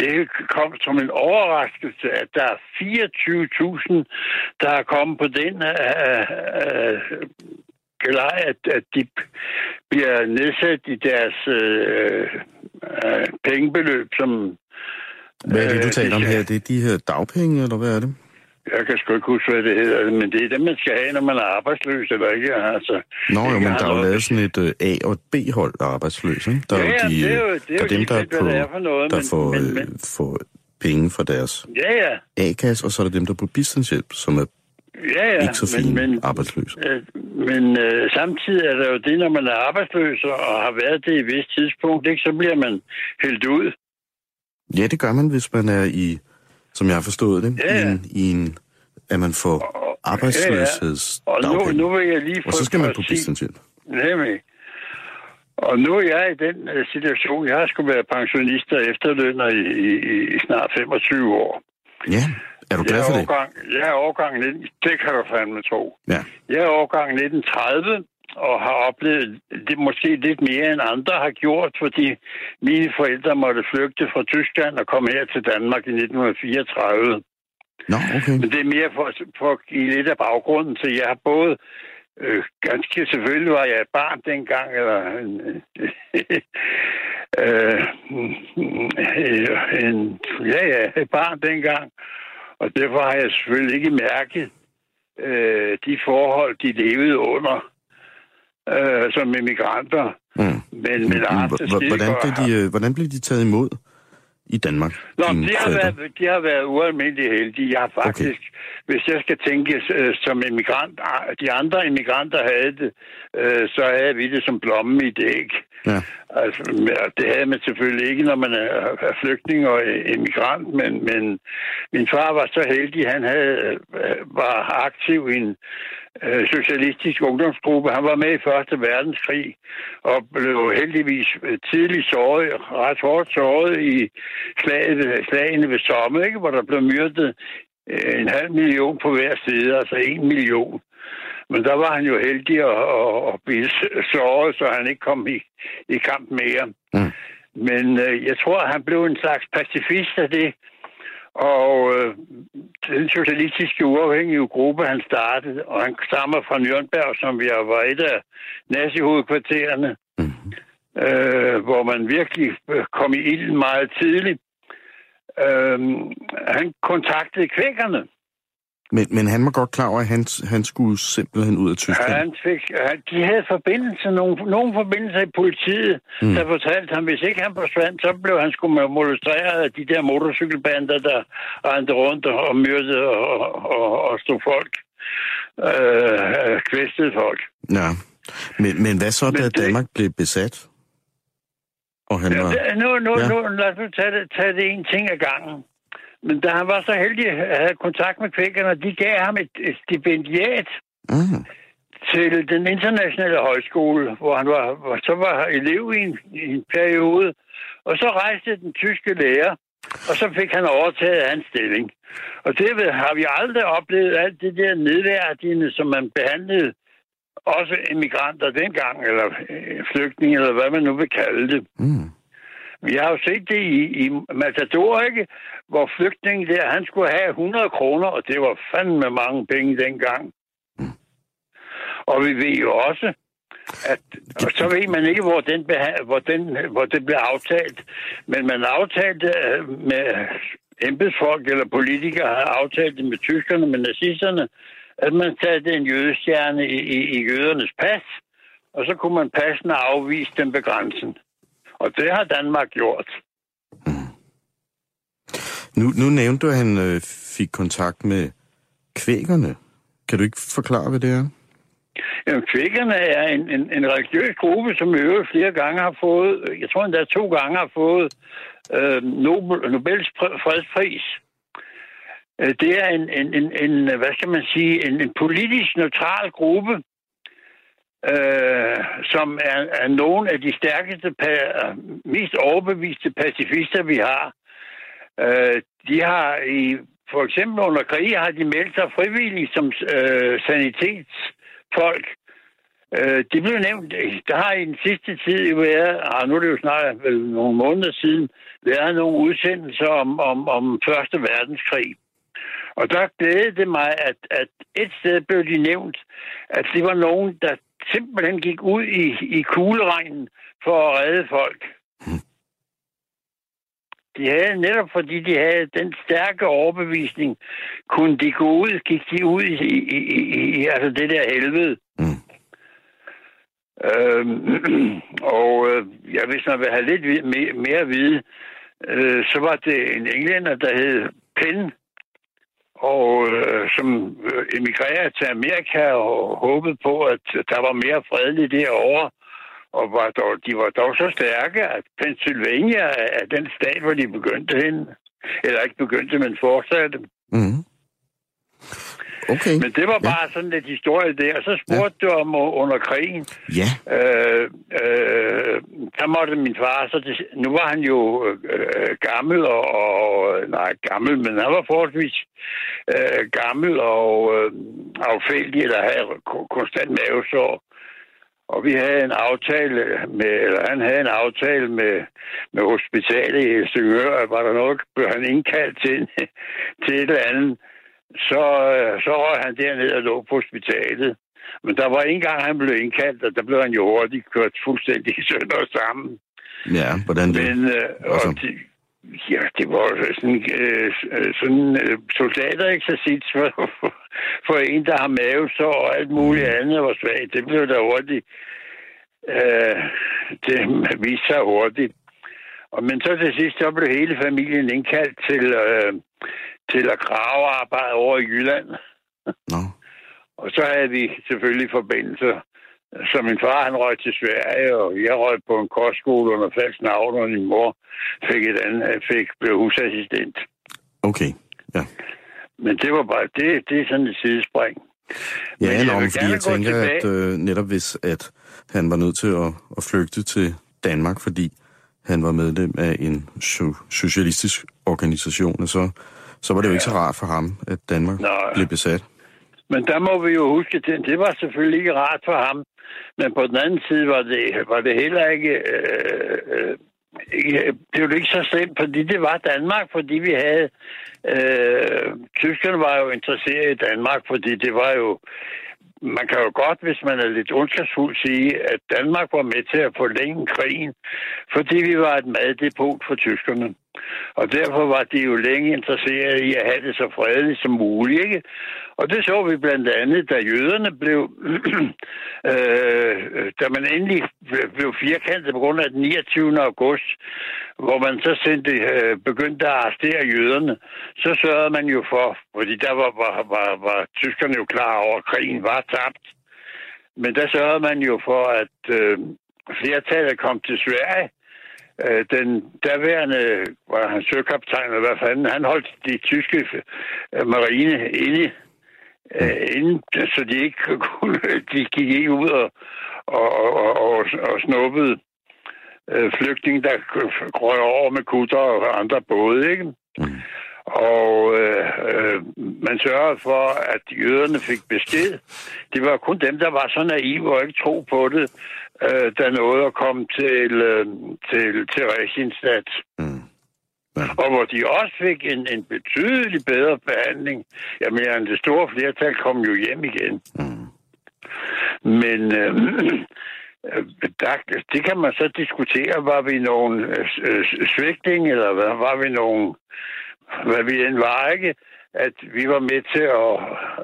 det kom som en overraskelse, at der er 24.000, der er kommet på den uh, uh, gelej, at, at de bliver nedsat i deres uh, uh, pengebeløb, som Hvad er det, du Øh, taler om det- her? Det er de her dagpenge, eller hvad er det? Jeg kan sgu ikke huske, hvad det hedder, men det er det, man skal have, når man er arbejdsløs, eller ikke? Altså, Nå jo, men der er jo lavet sådan et øh, A- og et B-hold af arbejdsløse. Ikke? Der Ja, er jo de, det er jo- øh, det er der jo dem, der, er på, det er for noget, der men- får, men- øh, men- får penge fra deres Ja, ja. A-kasse, og så er der dem, der er på bistandshjælp, som er Ja, ja. ikke så fine men, arbejdsløse. Øh, men øh, samtidig er der jo det, når man er arbejdsløs og har været det i et vist tidspunkt, ikke, så bliver man hældt ud. Ja, det gør man, hvis man er i, som jeg har forstået det, Ja, i, ja. en, i en, at man får Og nu, arbejdsløshedsdagpenge. nu vil jeg lige Og så skal man på bistandshjælp. Nemlig. Og nu er jeg i den øh, situation, jeg har sgu været pensionist og efterlønner i, i, i snart 25 år. Ja, er du glad jeg for er det? Årgang, jeg er årgang 19, det kan du fandme tro. Ja. Jeg er årgang 1930 og har oplevet det måske lidt mere end andre har gjort, fordi mine forældre måtte flygte fra Tyskland og komme her til Danmark i 1934. Nå, okay. Men det er mere for, for at give lidt af baggrunden til, jeg har både øh, ganske selvfølgelig var jeg barn dengang, eller en, <laughs> øh, en, ja, ja, barn dengang, og derfor har jeg selvfølgelig ikke mærket øh, de forhold, de levede under øh, som immigranter. Mm. Men, men Hvordan blev, de, øh, hvordan blev de taget imod i Danmark? Nå, de har, været, de har været ualmindeligt heldige. Jeg har faktisk, okay. hvis jeg skal tænke øh, som immigrant, de andre immigranter havde det, øh, så havde vi det som blommen i det æg. Ja. Altså, det havde man selvfølgelig ikke, når man er, flygtning og immigrant, men, men min far var så heldig, han havde, øh, var aktiv i en socialistisk ungdomsgruppe. Han var med i Første Verdenskrig og blev heldigvis øh, tidligt såret, ret hårdt såret i slaget, slagene ved Somme, ikke? hvor der blev myrdet øh, en halv million på hver side, altså en million. Men der var han jo heldig at, at, at blive <laughs> såret, så han ikke kom i, i kamp mere. Mm. Men øh, jeg tror, at han blev en slags pacifist af det. Og øh, den socialistiske uafhængige gruppe, han startede, og han stammer fra Nürnberg, som vi var et af nazi-hovedkvartererne, Mm. øh, hvor man virkelig øh, kom i ilden meget tidligt. Øh, han kontaktede kvækkerne. Men, men han var godt klar over, at han, han skulle simpelthen ud af Tyskland. Han fik, de havde forbindelse, nogle, nogle forbindelser i politiet, Mm. der fortalte ham, hvis ikke han forsvandt, så blev han sgu molesteret af de der motorcykelbander, der rendte rundt og, myrdede og, og, og stod folk, øh, kvæstede folk. Ja. Men, men hvad så, da det- Danmark blev besat? Og han var... Nu, nu, ja. nu, lad os nu tage det, tage det en ting ad gangen. Men da han var så heldig at have kontakt med kvækkerne, de gav ham et, et stipendiat Mm. til den internationale højskole, hvor han var, hvor så var elev i en, i en periode. Og så rejste den tyske lærer, og så fik han overtaget hans stilling. Og det har vi aldrig oplevet, alt det der nedværdigende, som man behandlede også immigranter dengang, eller øh, flygtninge, eller hvad man nu vil kalde det. Mm. Vi har jo set det i, i Matador, ikke? Hvor flygtningen der, han skulle have 100 kroner, og det var fandme mange penge dengang. Og vi ved jo også, at og så ved man ikke, hvor, den, beha- hvor, den, hvor det blev aftalt. Men man aftalte øh, med embedsfolk eller politikere har aftalt det med tyskerne, med nazisterne, at man satte en jødestjerne i, i, i jødernes pas, og så kunne man passende afvise dem ved grænsen. Og det har Danmark gjort. Nu, nu nævnte du, at han øh, fik kontakt med kvækerne. Kan du ikke forklare, hvad det er? Jamen, kvikkerne er en, en, en religiøs gruppe, som i øvrigt flere gange har fået, jeg tror endda to gange har fået øh, Nobel, Nobels pr- fredspris. Øh, Det er en, en, en, en, hvad skal man sige, en, en politisk neutral gruppe, øh, som er, er nogle af de stærkeste, pa- øh, mest overbeviste pacifister, vi har. Øh, de har i for eksempel under krig har de meldt sig frivilligt som øh, sanitetsfolk. Øh, det blev nævnt, der har i den sidste tid været, ah, nu er det jo snart vel nogle måneder siden, været nogle udsendelser om, om, om Første Verdenskrig. Og der glædede det mig, at, at et sted blev de nævnt, at det var nogen, der simpelthen gik ud i, i kugleregnen for at redde folk. De havde, netop fordi de havde den stærke overbevisning, kunne de gå ud, gik de ud i, i, i, i altså det der helvede. Mm. Øhm, <clears throat> og øh, ja, hvis man vil have lidt mere at vide, øh, så var det en englænder, der hed Penn, og øh, som øh, emigrerede til Amerika og håbede på, at der var mere fredeligt derovre. Og var dog, de var dog så stærke, at Pennsylvania er den stat, hvor de begyndte hen. Eller ikke begyndte, men fortsatte. Mm. Okay. Men det var bare ja. sådan lidt historie der. Og så spurgte ja. du om uh, under krigen. Ja. Øh, øh, der måtte min far, så det, nu var han jo øh, gammel og, og, nej, gammel, men han var forholdsvis øh, gammel og øh, affældig, eller havde konstant mavesår. Og vi havde en aftale med, eller han havde en aftale med, med hospitalet i Helsingør, at var der noget, blev han indkaldt til, <laughs> til et eller andet så, øh, så røg han derned og lå på hospitalet. Men der var en gang, han blev indkaldt, og der blev han jo hurtigt kørt fuldstændig sønder sammen. Ja, hvordan det? Men, øh, og de, ja, det var sådan, øh, sådan øh, soldatereksercits <laughs> for, for, for en, der har mavesår og alt muligt andet var svagt. Det blev der hurtigt. Øh, det viste sig hurtigt. Og, men så til sidst, så blev hele familien indkaldt til, øh, til at grave arbejde over i Jylland. Nå. <laughs> Og så havde vi selvfølgelig forbindelser. Så min far, han røg til Sverige, og jeg røg på en kostskole under falsk navn, og min mor fik et andet, fik, blev husassistent. Okay, ja. Men det var bare, det, det er sådan et sidespring. Ja, Men nå, jeg vil fordi jeg tænker, tilbage- at øh, netop hvis at han var nødt til at, at flygte til Danmark, fordi han var medlem af en so- socialistisk organisation, så, så var det jo ikke så rart for ham, at Danmark Nej. blev besat. Men der må vi jo huske, det, det var selvfølgelig ikke rart for ham. Men på den anden side var det, var det heller ikke... Øh, øh, ikke- det var ikke så slemt, fordi det var Danmark, fordi vi havde... Øh, tyskerne var jo interesseret i Danmark, fordi det var jo... Man kan jo godt, hvis man er lidt ondskabsfuld, sige, at Danmark var med til at forlænge krigen, fordi vi var et maddepot for tyskerne. Og derfor var de jo længe interesseret i at have det så fredeligt som muligt, ikke? Og det så vi blandt andet, da jøderne blev, <clears throat> øh, da man endelig blev firkantet på grund af den 29. august, hvor man så sendte, øh, begyndte at arrestere jøderne, så sørgede man jo for, fordi der var, var, var, var tyskerne jo klar over, at krigen var tabt. Men der sørgede man jo for, at øh, flertallet kom til Sverige, Øh, den daværende, var han søkaptajn, eller hvad fanden, han holdt de tyske øh, marine inde, øh, inde, så de ikke <laughs> kunne, de gik ikke ud og, og, og, og, og snuppede øh, flygtninge, der røg over med kutter og andre både, ikke? Og øh, øh, man sørgede for, at jøderne fik besked. Det var kun dem, der var så naive og ikke tro på det, øh, der nåede at komme til, øh, til, til Regenstadt. Mm. Og hvor de også fik en, en betydelig bedre behandling. Jeg mener, det store flertal kom jo hjem igen. Mm. Men øh, <clears throat> øh, der, det kan man så diskutere. Var vi nogle øh, øh, svigtning, eller hvad, var vi nogle, hvad vi end var, ikke? At vi var med til at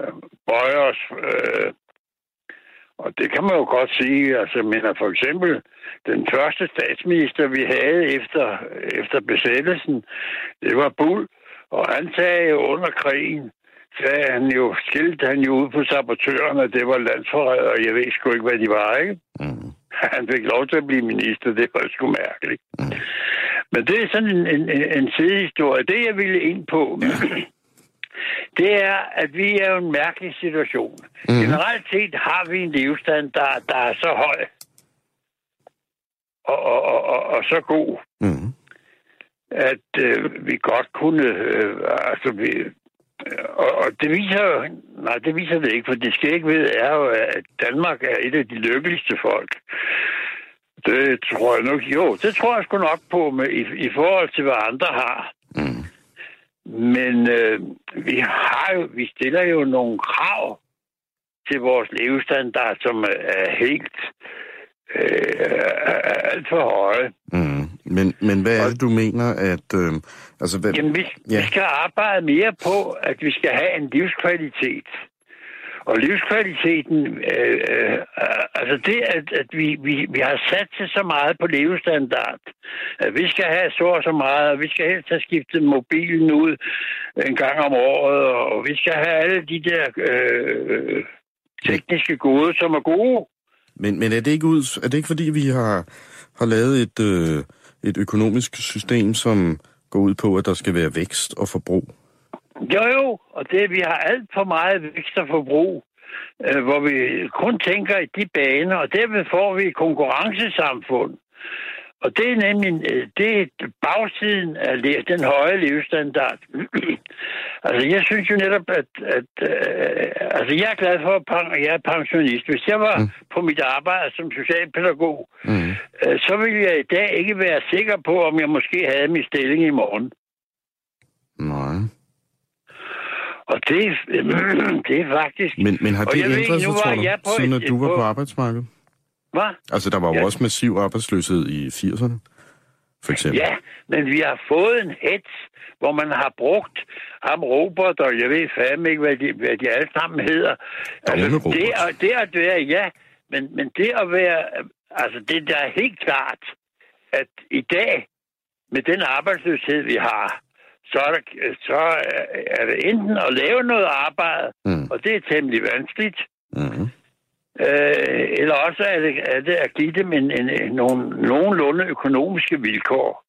øh, bøje os. Øh, og det kan man jo godt sige. Altså, men for eksempel den første statsminister, vi havde efter, efter besættelsen, det var Bull. Og han sagde jo under krigen, sagde han jo, skilte han jo ud på sabotørerne, det var landsforrædere. Jeg ved sgu ikke, hvad de var, ikke? Mm. <laughs> Han fik lov til at blive minister, det var sgu mærkeligt. Men det er sådan en, en, en- en sidehistorie. Det, jeg ville ind på, <clears throat> det er, at vi er jo en mærkelig situation. Mm. Generelt set har vi en levestand, der, der er så høj og, og, og, og, og så god, Mm. at øh, vi godt kunne... Øh, altså, vi, og, og det viser jo, nej, det viser det ikke, for det skal ikke ved, er jo, at Danmark er et af de lykkeligste folk. Det tror jeg nok, jo, det tror jeg sgu nok på med, i, i forhold til, hvad andre har. Mm. Men øh, vi har jo, vi stiller jo nogle krav til vores levestandard, som er helt øh, alt for høje. Mm. Men, men hvad er det, du mener, at... Øh, altså, hvad, Jamen, vi, ja. vi skal arbejde mere på, at vi skal have en livskvalitet. Og livskvaliteten, øh, øh, altså det, at, at vi, vi, vi har sat til så meget på levestandard, at vi skal have så og så meget, og vi skal helst have skiftet mobilen ud en gang om året, og vi skal have alle de der øh, tekniske gode, som er gode. Men, men er, det ikke ud, er det ikke fordi, vi har, har lavet et, øh, et økonomisk system, som går ud på, at der skal være vækst og forbrug? Jo, jo, og det, vi har alt for meget vækst og forbrug, øh, hvor vi kun tænker i de baner, og derved får vi et konkurrencesamfund. Og det er nemlig øh, det er bagsiden af den høje levestandard. <clears throat> altså, jeg synes jo netop, at, at uh, altså, jeg er glad for, at jeg er pensionist. Hvis jeg var mm. på mit arbejde som socialpædagog, mm. uh, så ville jeg i dag ikke være sikker på, om jeg måske havde min stilling i morgen. Nej. Og det, <clears throat> det er faktisk... Men, men har det ændret sig, tror du, siden at du var på, på arbejdsmarkedet? Hvad? Altså, der var jo ja. også massiv arbejdsløshed i 80'erne, for eksempel. Ja, men vi har fået en hets, hvor man har brugt ham Robert, og jeg ved fandme ikke, hvad de, hvad de alle sammen hedder. Altså, det, er, det at være, ja, men, men det at være, altså det der er helt klart, at i dag, med den arbejdsløshed, vi har, så er, der, så er det enten at lave noget arbejde, mm. og det er temmelig vanskeligt, mm. øh, eller også er det, er det at give dem en, en, en, nogle nogenlunde økonomiske vilkår.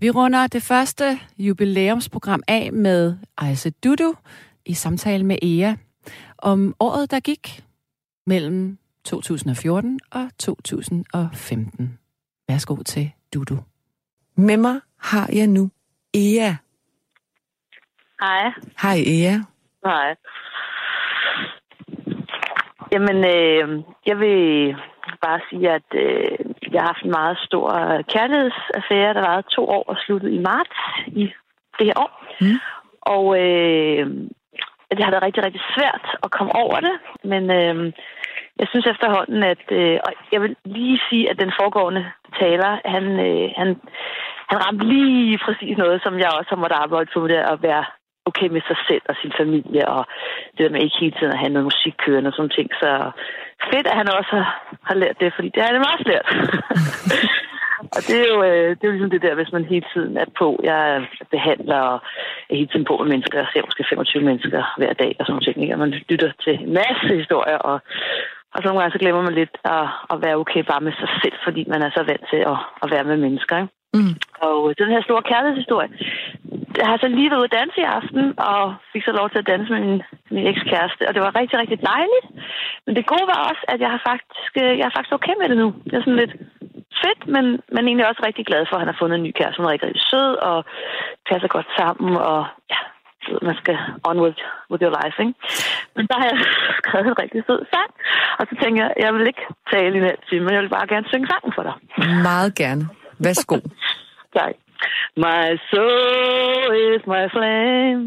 Vi runder det første jubilæumsprogram af med Ejse Dudu i samtale med Ea om året, der gik mellem 2014 og 2015. Værsgo til Dudu. Med mig har jeg nu Ea. Hej. Hej Ea. Hej. Jamen, øh, jeg vil bare sige, at øh, jeg har haft en meget stor kærlighedsaffære, der varede to år og sluttede i marts i det her år. Mm. Og øh, det har været rigtig, rigtig svært at komme over det, men øh, jeg synes efterhånden, at... Øh, og jeg vil lige sige, at den foregående taler, han, øh, han, han ramte lige præcis noget, som jeg også har måttet arbejde på det, at være okay med sig selv og sin familie, og det der med ikke hele tiden at have noget musik kørende og sådan ting. Så fedt, at han også har, har lært det, fordi det har han også lært. <laughs> og det er, jo, øh, det er jo ligesom det der, hvis man hele tiden er på. Jeg behandler og er hele tiden på med mennesker. Jeg ser måske 25 mennesker hver dag og sådan ting. Ikke? Og man lytter til en masse historier og, og så nogle gange så glemmer man lidt at, at være okay bare med sig selv, fordi man er så vant til at, at være med mennesker. Ikke? Mm. Og den her store kærlighedshistorie, jeg har så lige været ude at danse i aften, og fik så lov til at danse med min, min ekskæreste, og det var rigtig, rigtig dejligt. Men det gode var også, at jeg har faktisk, jeg er faktisk okay med det nu. Det er sådan lidt fedt, men, men egentlig også rigtig glad for, at han har fundet en ny kæreste. Hun er rigtig, rigtig sød, og passer godt sammen, og ja, man skal on with, with your life, ikke? Men der har jeg <laughs> skrevet en rigtig sød sang, og så tænker jeg, jeg vil ikke tale i en time, men jeg vil bare gerne synge sangen for dig. Meget gerne. Værsgo. <laughs> tak. My soul is my flame,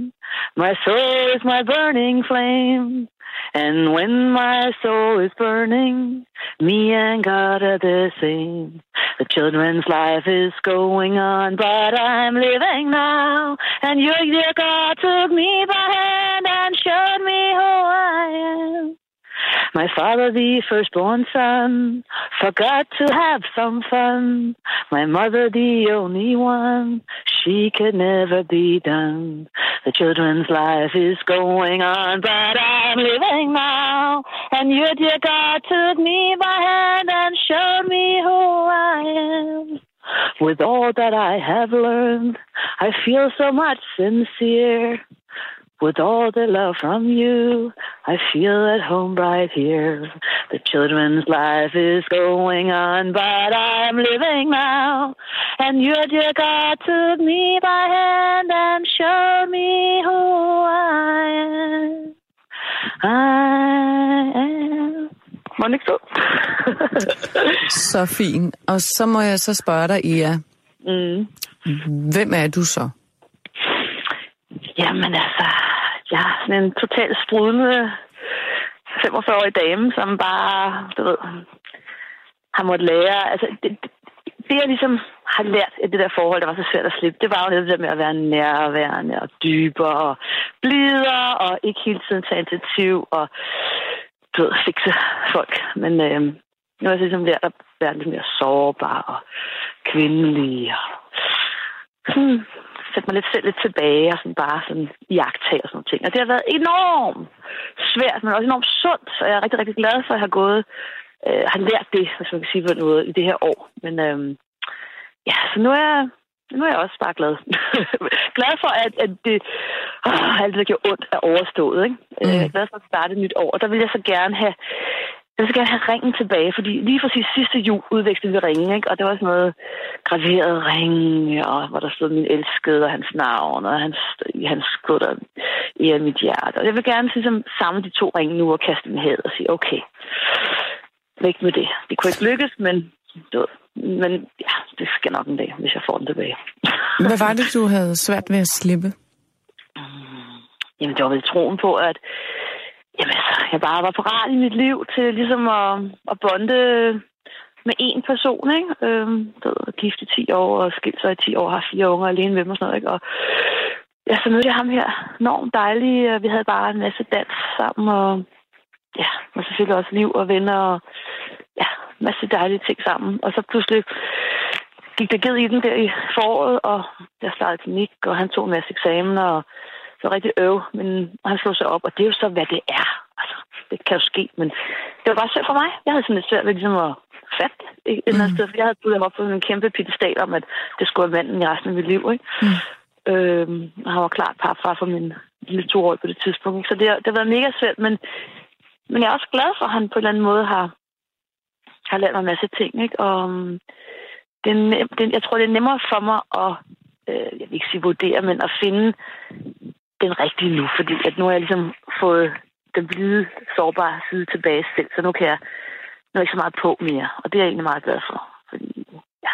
my soul is my burning flame. And when my soul is burning, me and God are the same. The children's life is going on, but I'm living now. And your dear God took me by hand and showed me who I am. My father, the firstborn son, forgot to have some fun. My mother, the only one, she could never be done. The children's life is going on, but I'm living now. And your dear God took me by hand and showed me who I am. With all that I have learned, I feel so much sincere. With all the love from you, I feel at home right here. The children's life is going on, but I'm living now. And your dear God took me by hand and showed me who I am. I am. Må den ikke stå? Så fint. Og så må jeg så spørge dig, Ia. Mm. Hvem er du så? Jamen altså, jeg er sådan en totalt sprudende 45-årig dame, som bare, du ved, har måttet lære. Altså, det, det, det jeg ligesom har lært af det der forhold, der var så svært at slippe, det var jo det der med at være nærværende og dybere og blidere og ikke hele tiden tage initiativ og du ved, fikse folk. Men øh, nu har jeg ligesom lært at være lidt mere sårbar og kvindelig og sådan, sætte mig lidt selv lidt tilbage og sådan bare sådan jagtage og sådan nogle ting. Og det har været enormt svært, men også enormt sundt, så jeg er rigtig, rigtig glad for, at jeg har gået, øh, har lært det, hvis man kan sige på noget, i det her år. Men øh, ja, så nu er jeg, nu er jeg også bare glad. <laughs> glad for, at, at det, åh, alt det, der gjorde ondt, er overstået. Ikke? Mm. Jeg er glad for at starte et nyt år. Og der vil jeg så gerne have, jeg så gerne have ringen tilbage, fordi lige præcis sidste jul udvekslede vi ringen, ikke? og det var sådan noget graveret ring, og hvor der stod min elskede og hans navn, og hans, hans skud i mit hjerte. Og jeg vil gerne ligesom, samle de to ringe nu og kaste dem havet og sige, okay, væk med det. Det kunne ikke lykkes, men du men ja, det skal nok en dag, hvis jeg får den tilbage. <laughs> Hvad var det, du havde svært ved at slippe? Jamen, det var vel troen på, at jamen, altså, jeg bare var parat i mit liv til ligesom at, at bonde med én person, ikke? Øhm, du ved, gift i 10 år og skilt sig i 10 år, har fire unger alene med mig og sådan noget, ikke? Og ja, så mødte jeg ham her. Enormt dejlig. og Vi havde bare en masse dans sammen, og ja, og selvfølgelig også liv og venner, og ja, masse dejlige ting sammen. Og så pludselig gik der ged i den der i foråret, og jeg startede klinik, og han tog en masse eksamener, og så var rigtig øv, men han slog sig op, og det er jo så, hvad det er. Altså, det kan jo ske, men det var bare svært for mig. Jeg havde sådan lidt svært ved ligesom at fatte et eller andet sted, for jeg havde budt ham op på en kæmpe pittestal om, at det skulle være manden i resten af mit liv, ikke? Mm. Øhm, og han var klart parfar for min lille toårige på det tidspunkt. Så det, det har været mega svært, men, men jeg er også glad for, at han på en eller anden måde har, har lært mig en masse ting. Ikke? Og øhm, det er nem, det, jeg tror, det er nemmere for mig at, øh, jeg vil ikke sige vurdere, men at finde den rigtige nu, fordi at nu har jeg ligesom fået den blide, sårbare side tilbage selv, så nu kan jeg nu er jeg ikke så meget på mere, og det er jeg egentlig meget glad for, fordi ja,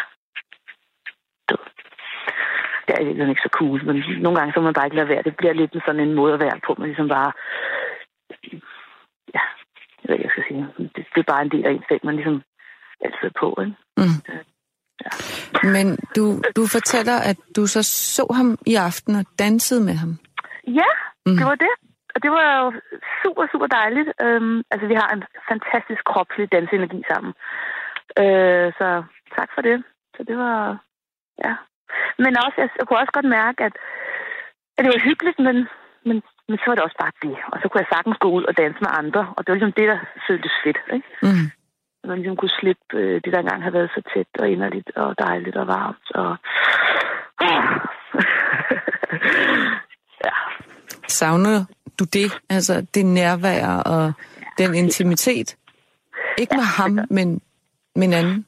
ved, det er ikke så cool, men nogle gange så må man bare ikke lade være. Det bliver lidt sådan en måde at være på, man ligesom bare, ja, jeg ved ikke, hvad jeg skal sige. Det, det er bare en del af en selv, man ligesom altid er på, ikke? Mm. Men du, du fortæller, at du så så ham i aften og dansede med ham. Ja, Mm. det var det. Og det var jo super, super dejligt. Øhm, altså, vi har en fantastisk kropslig danseenergi sammen. Øh, så tak for det. Så det var, ja. Men også, jeg, jeg kunne også godt mærke, at, at det var hyggeligt, men, men, men så var det også bare det. Og så kunne jeg sagtens gå ud og danse med andre. Og det var ligesom det, der føltes fedt, ikke? Mm. At man ligesom kunne slippe øh, det, der engang havde været så tæt og inderligt og dejligt og varmt. Og... <laughs> <laughs> Savner du det? Altså det nærvær og den intimitet? Ikke med ham, men med en anden?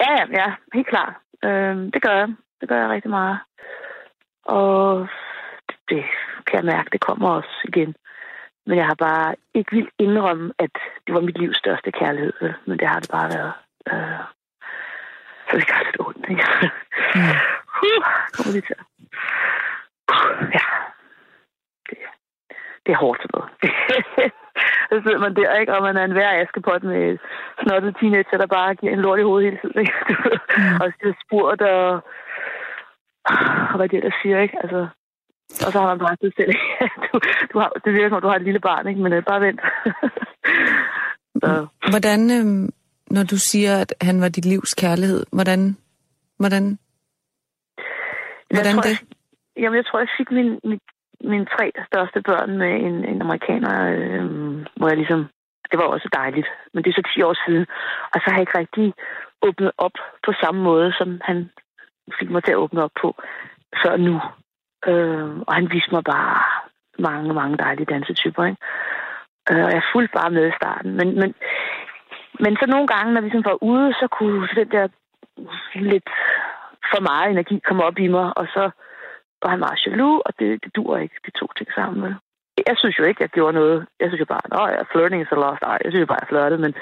Ja, ja, ja, helt klart. Øhm, det gør jeg. Det gør jeg rigtig meget. Og det, kan jeg mærke, det kommer også igen. Men jeg har bare ikke vil indrømme, at det var mit livs største kærlighed. Men det har det bare været. Øh, så det gør lidt ondt, ikke? Mm. Uh, kommer lige til. Uh, ja. Det, er hårdt sådan noget. <laughs> så sidder man der, ikke? Og man er en hver askepot med snottet teenager, der bare giver en lort i hovedet hele tiden, ikke? <laughs> Ved, og så spurgt og... og hvad det er, der siger, ikke? Altså, og så har man bare selv, <laughs> du, du har, det virker som, om du har et lille barn, ikke? Men øh, bare vent. så, Hvordan, øhm, når du siger, at han var dit livs kærlighed, hvordan, hvordan, hvordan jeg tror, det? Jeg, jamen, jeg tror, jeg fik min, min, mine tre største børn med en, en amerikaner, øh, hvor jeg ligesom... Det var også dejligt, men det er så 10 år siden. Og så har jeg ikke rigtig åbnet op på samme måde, som han fik mig til at åbne op på før nu. Øh, og han viste mig bare mange, mange dejlige dansetyper, ikke? Øh, og jeg fulgte bare med i starten. Men, men, men så nogle gange, når vi sådan var ude, så kunne den der lidt for meget energi komme op i mig, og så og han meget jaloux, og det, det dur ikke, de to ting sammen. Vel? Jeg synes jo ikke, jeg gjorde noget. Jeg synes jo bare, at jeg flirting is a lost art. Jeg synes jo bare, jeg flirtede, men,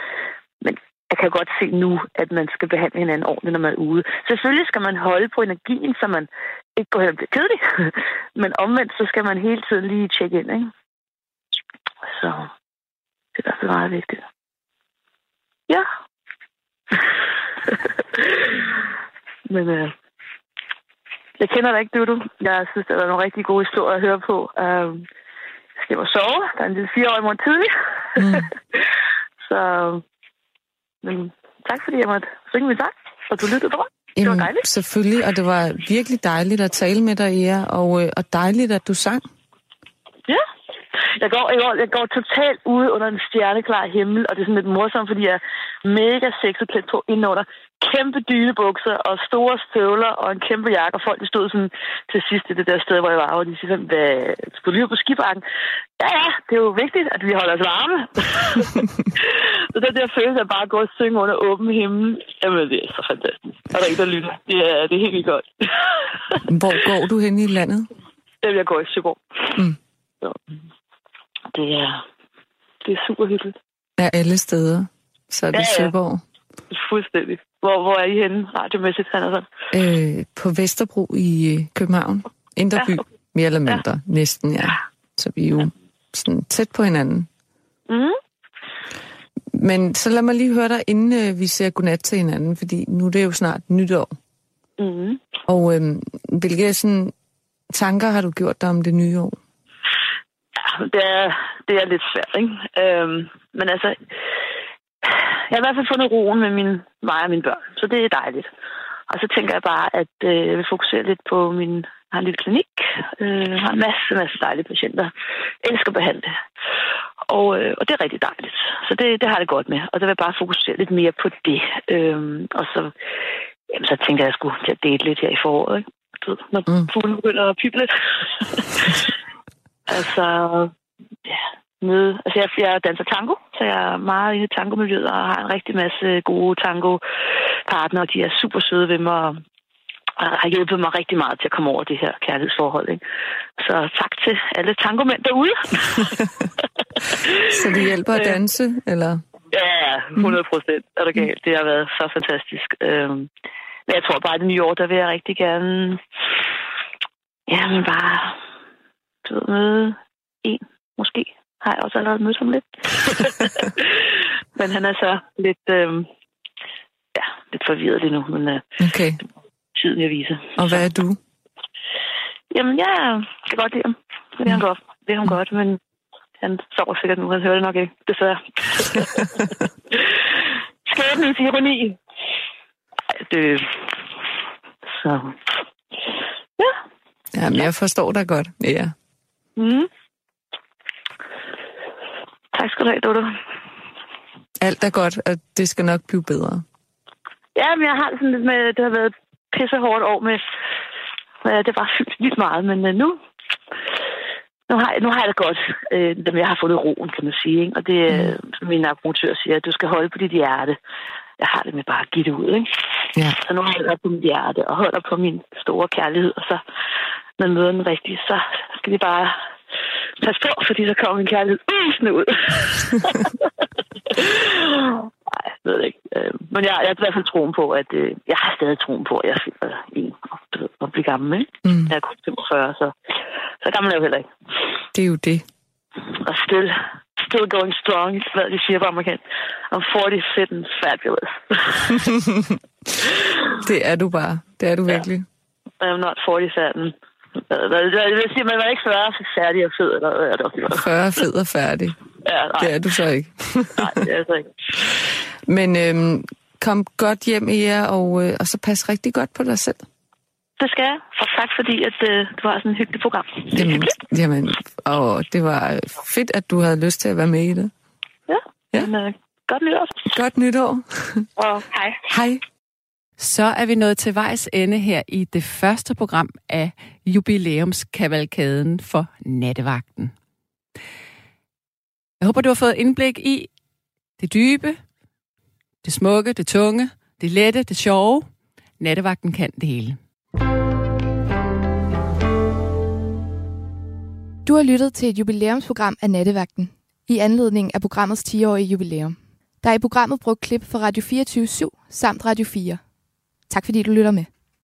men jeg kan godt se nu, at man skal behandle hinanden ordentligt, når man er ude. Selvfølgelig skal man holde på energien, så man ikke går hen og bliver kedelig. <laughs> Men omvendt, så skal man hele tiden lige tjekke ind, ikke? Så det er i hvert fald meget vigtigt. Ja. <laughs> Men øh, jeg kender dig ikke, du. Jeg synes, det var nogle rigtig gode historier at høre på. Øh, jeg skal og sove. Der er en lille fireårig morgen tidlig. Mm. <laughs> så men tak fordi jeg måtte synge min sang, og du lyttede på. Det var dejligt. selvfølgelig, og det var virkelig dejligt at tale med dig, Ea, og, øh, og dejligt, at du sang. Ja. Jeg går, jeg, går, jeg går totalt ude under en stjerneklar himmel, og det er sådan lidt morsomt, fordi jeg er mega sexet klædt på indenunder. Kæmpe dynebukser og store støvler og en kæmpe jakke, og folk stod sådan til sidst i det der sted, hvor jeg var, og de siger sådan, hvad, skulle du på skibakken? Ja, ja, det er jo vigtigt, at vi holder os varme. <laughs> så den der følelse af bare at gå og synge under åben himmel, jamen det er så fantastisk. Og der er ikke der lytter. Det er, det er helt vildt godt. Hvor går du hen i landet? Jeg går i Søborg. Mm. Så det er, det er super hyggeligt. Ja, alle steder. Så er det Ja, ja. Søborg. Fuldstændig. Hvor, hvor er I henne radiomæssigt, han og sådan? Øh, på Vesterbro i øh, København. Indre Ja, by, mere eller mindre. Næsten, ja. Så vi er jo sådan tæt på hinanden. Mm. Men så lad mig lige høre dig, inden øh, vi siger godnat til hinanden, fordi nu er det jo snart nytår. Mm. Og øh, hvilke sådan, tanker har du gjort dig om det nye år? Det er, det er lidt svært, ikke? Øhm, men altså, jeg har i hvert fald fundet roen med min, mig og mine børn, så det er dejligt. Og så tænker jeg bare, at øh, jeg vil fokusere lidt på min... Jeg har en lille klinik. Øh, har en masse, masse dejlige patienter. Jeg elsker at behandle. Og, øh, og det er rigtig dejligt. Så det, det har jeg det godt med. Og der vil jeg bare fokusere lidt mere på det. Øhm, og så, jamen, så tænkte jeg, at jeg skulle til at date lidt her i foråret. Ikke? Du ved, når mm. fuglen begynder at pippe lidt. <laughs> altså, ja, møde. Altså, jeg, jeg danser tango, så jeg er meget inde i tangomiljøet og har en rigtig masse gode tango-partnere. De er super søde ved mig og har hjulpet mig rigtig meget til at komme over det her kærlighedsforhold. Ikke? Så tak til alle tangomænd derude. <laughs> Så det hjælper at danse, eller? Ja, 100 procent er det galt. Det har været så fantastisk. Øhm, men jeg tror bare, at det nye år, der vil jeg rigtig gerne... Ja, men bare... Du ved, møde en, måske. Har jeg også allerede mødt ham lidt. <laughs> men han er så lidt... Øhm, ja, lidt forvirret lige nu, men øh, Okay. tiden jeg viser. Og hvad er du? Jamen, jeg kan godt lide ham. Det er han godt. Det er ham godt, men han sover sikkert nu. Han hører det nok ikke, desværre. <laughs> Skæbnens ironi. Ej, det... Så... Ja. Jamen, jeg forstår dig godt. Ja. Mm. Tak skal du have, Dodo. Alt er godt, og det skal nok blive bedre. Ja, men jeg har sådan lidt med, det har været pisse hårdt år med, det var fyldt vildt meget, men øh, nu, nu har, jeg, nu har jeg det godt, øh, dem jeg har fundet roen, kan man sige, ikke? og det er, mm. som min akupunktør siger, at du skal holde på dit hjerte. Jeg har det med bare at give det ud, ikke? Ja. Så nu holder jeg på mit hjerte, og holder på min store kærlighed, og så, man møder den rigtige, så skal de bare passe på, fordi så kommer min kærlighed usende ud. <laughs> Nej, jeg ved det ikke. Øh, Men jeg, jeg har i hvert fald troen på, at øh, jeg har stadig troen på, at jeg fylder en og, bliver gammel. Ikke? Mm. Jeg er kun 45, så, så gammel er jeg jo heller ikke. Det er jo det. Og still, still going strong, hvad de siger på amerikansk. I'm 40 fit and fabulous. <laughs> Det er du bare. Det er du virkelig. I'm not 40 fat and jeg vil sige, man var ikke 40 for færdig og fed, eller hvad er det også, det var. 40 fed og færdig. Ja, nej. Det er du så ikke. Nej, det er altså ikke. <laughs> Men øhm, kom godt hjem i jer, og, øh, og så pas rigtig godt på dig selv. Det skal jeg, og tak fordi, at øh, du har sådan et hyggeligt program. Jamen, jamen, og det var fedt, at du havde lyst til at være med i det. Ja, ja. Men, øh, godt nytår. Godt nytår. Og hej. Hej. Så er vi nået til vejs ende her i det første program af jubilæumskavalkaden for nattevagten. Jeg håber, du har fået indblik i det dybe, det smukke, det tunge, det lette, det sjove. Nattevagten kan det hele. Du har lyttet til et jubilæumsprogram af Nattevagten, i anledning af programmets 10-årige jubilæum. Der er i programmet brugt klip fra Radio 24 7 samt Radio 4. Tak fordi du lytter med.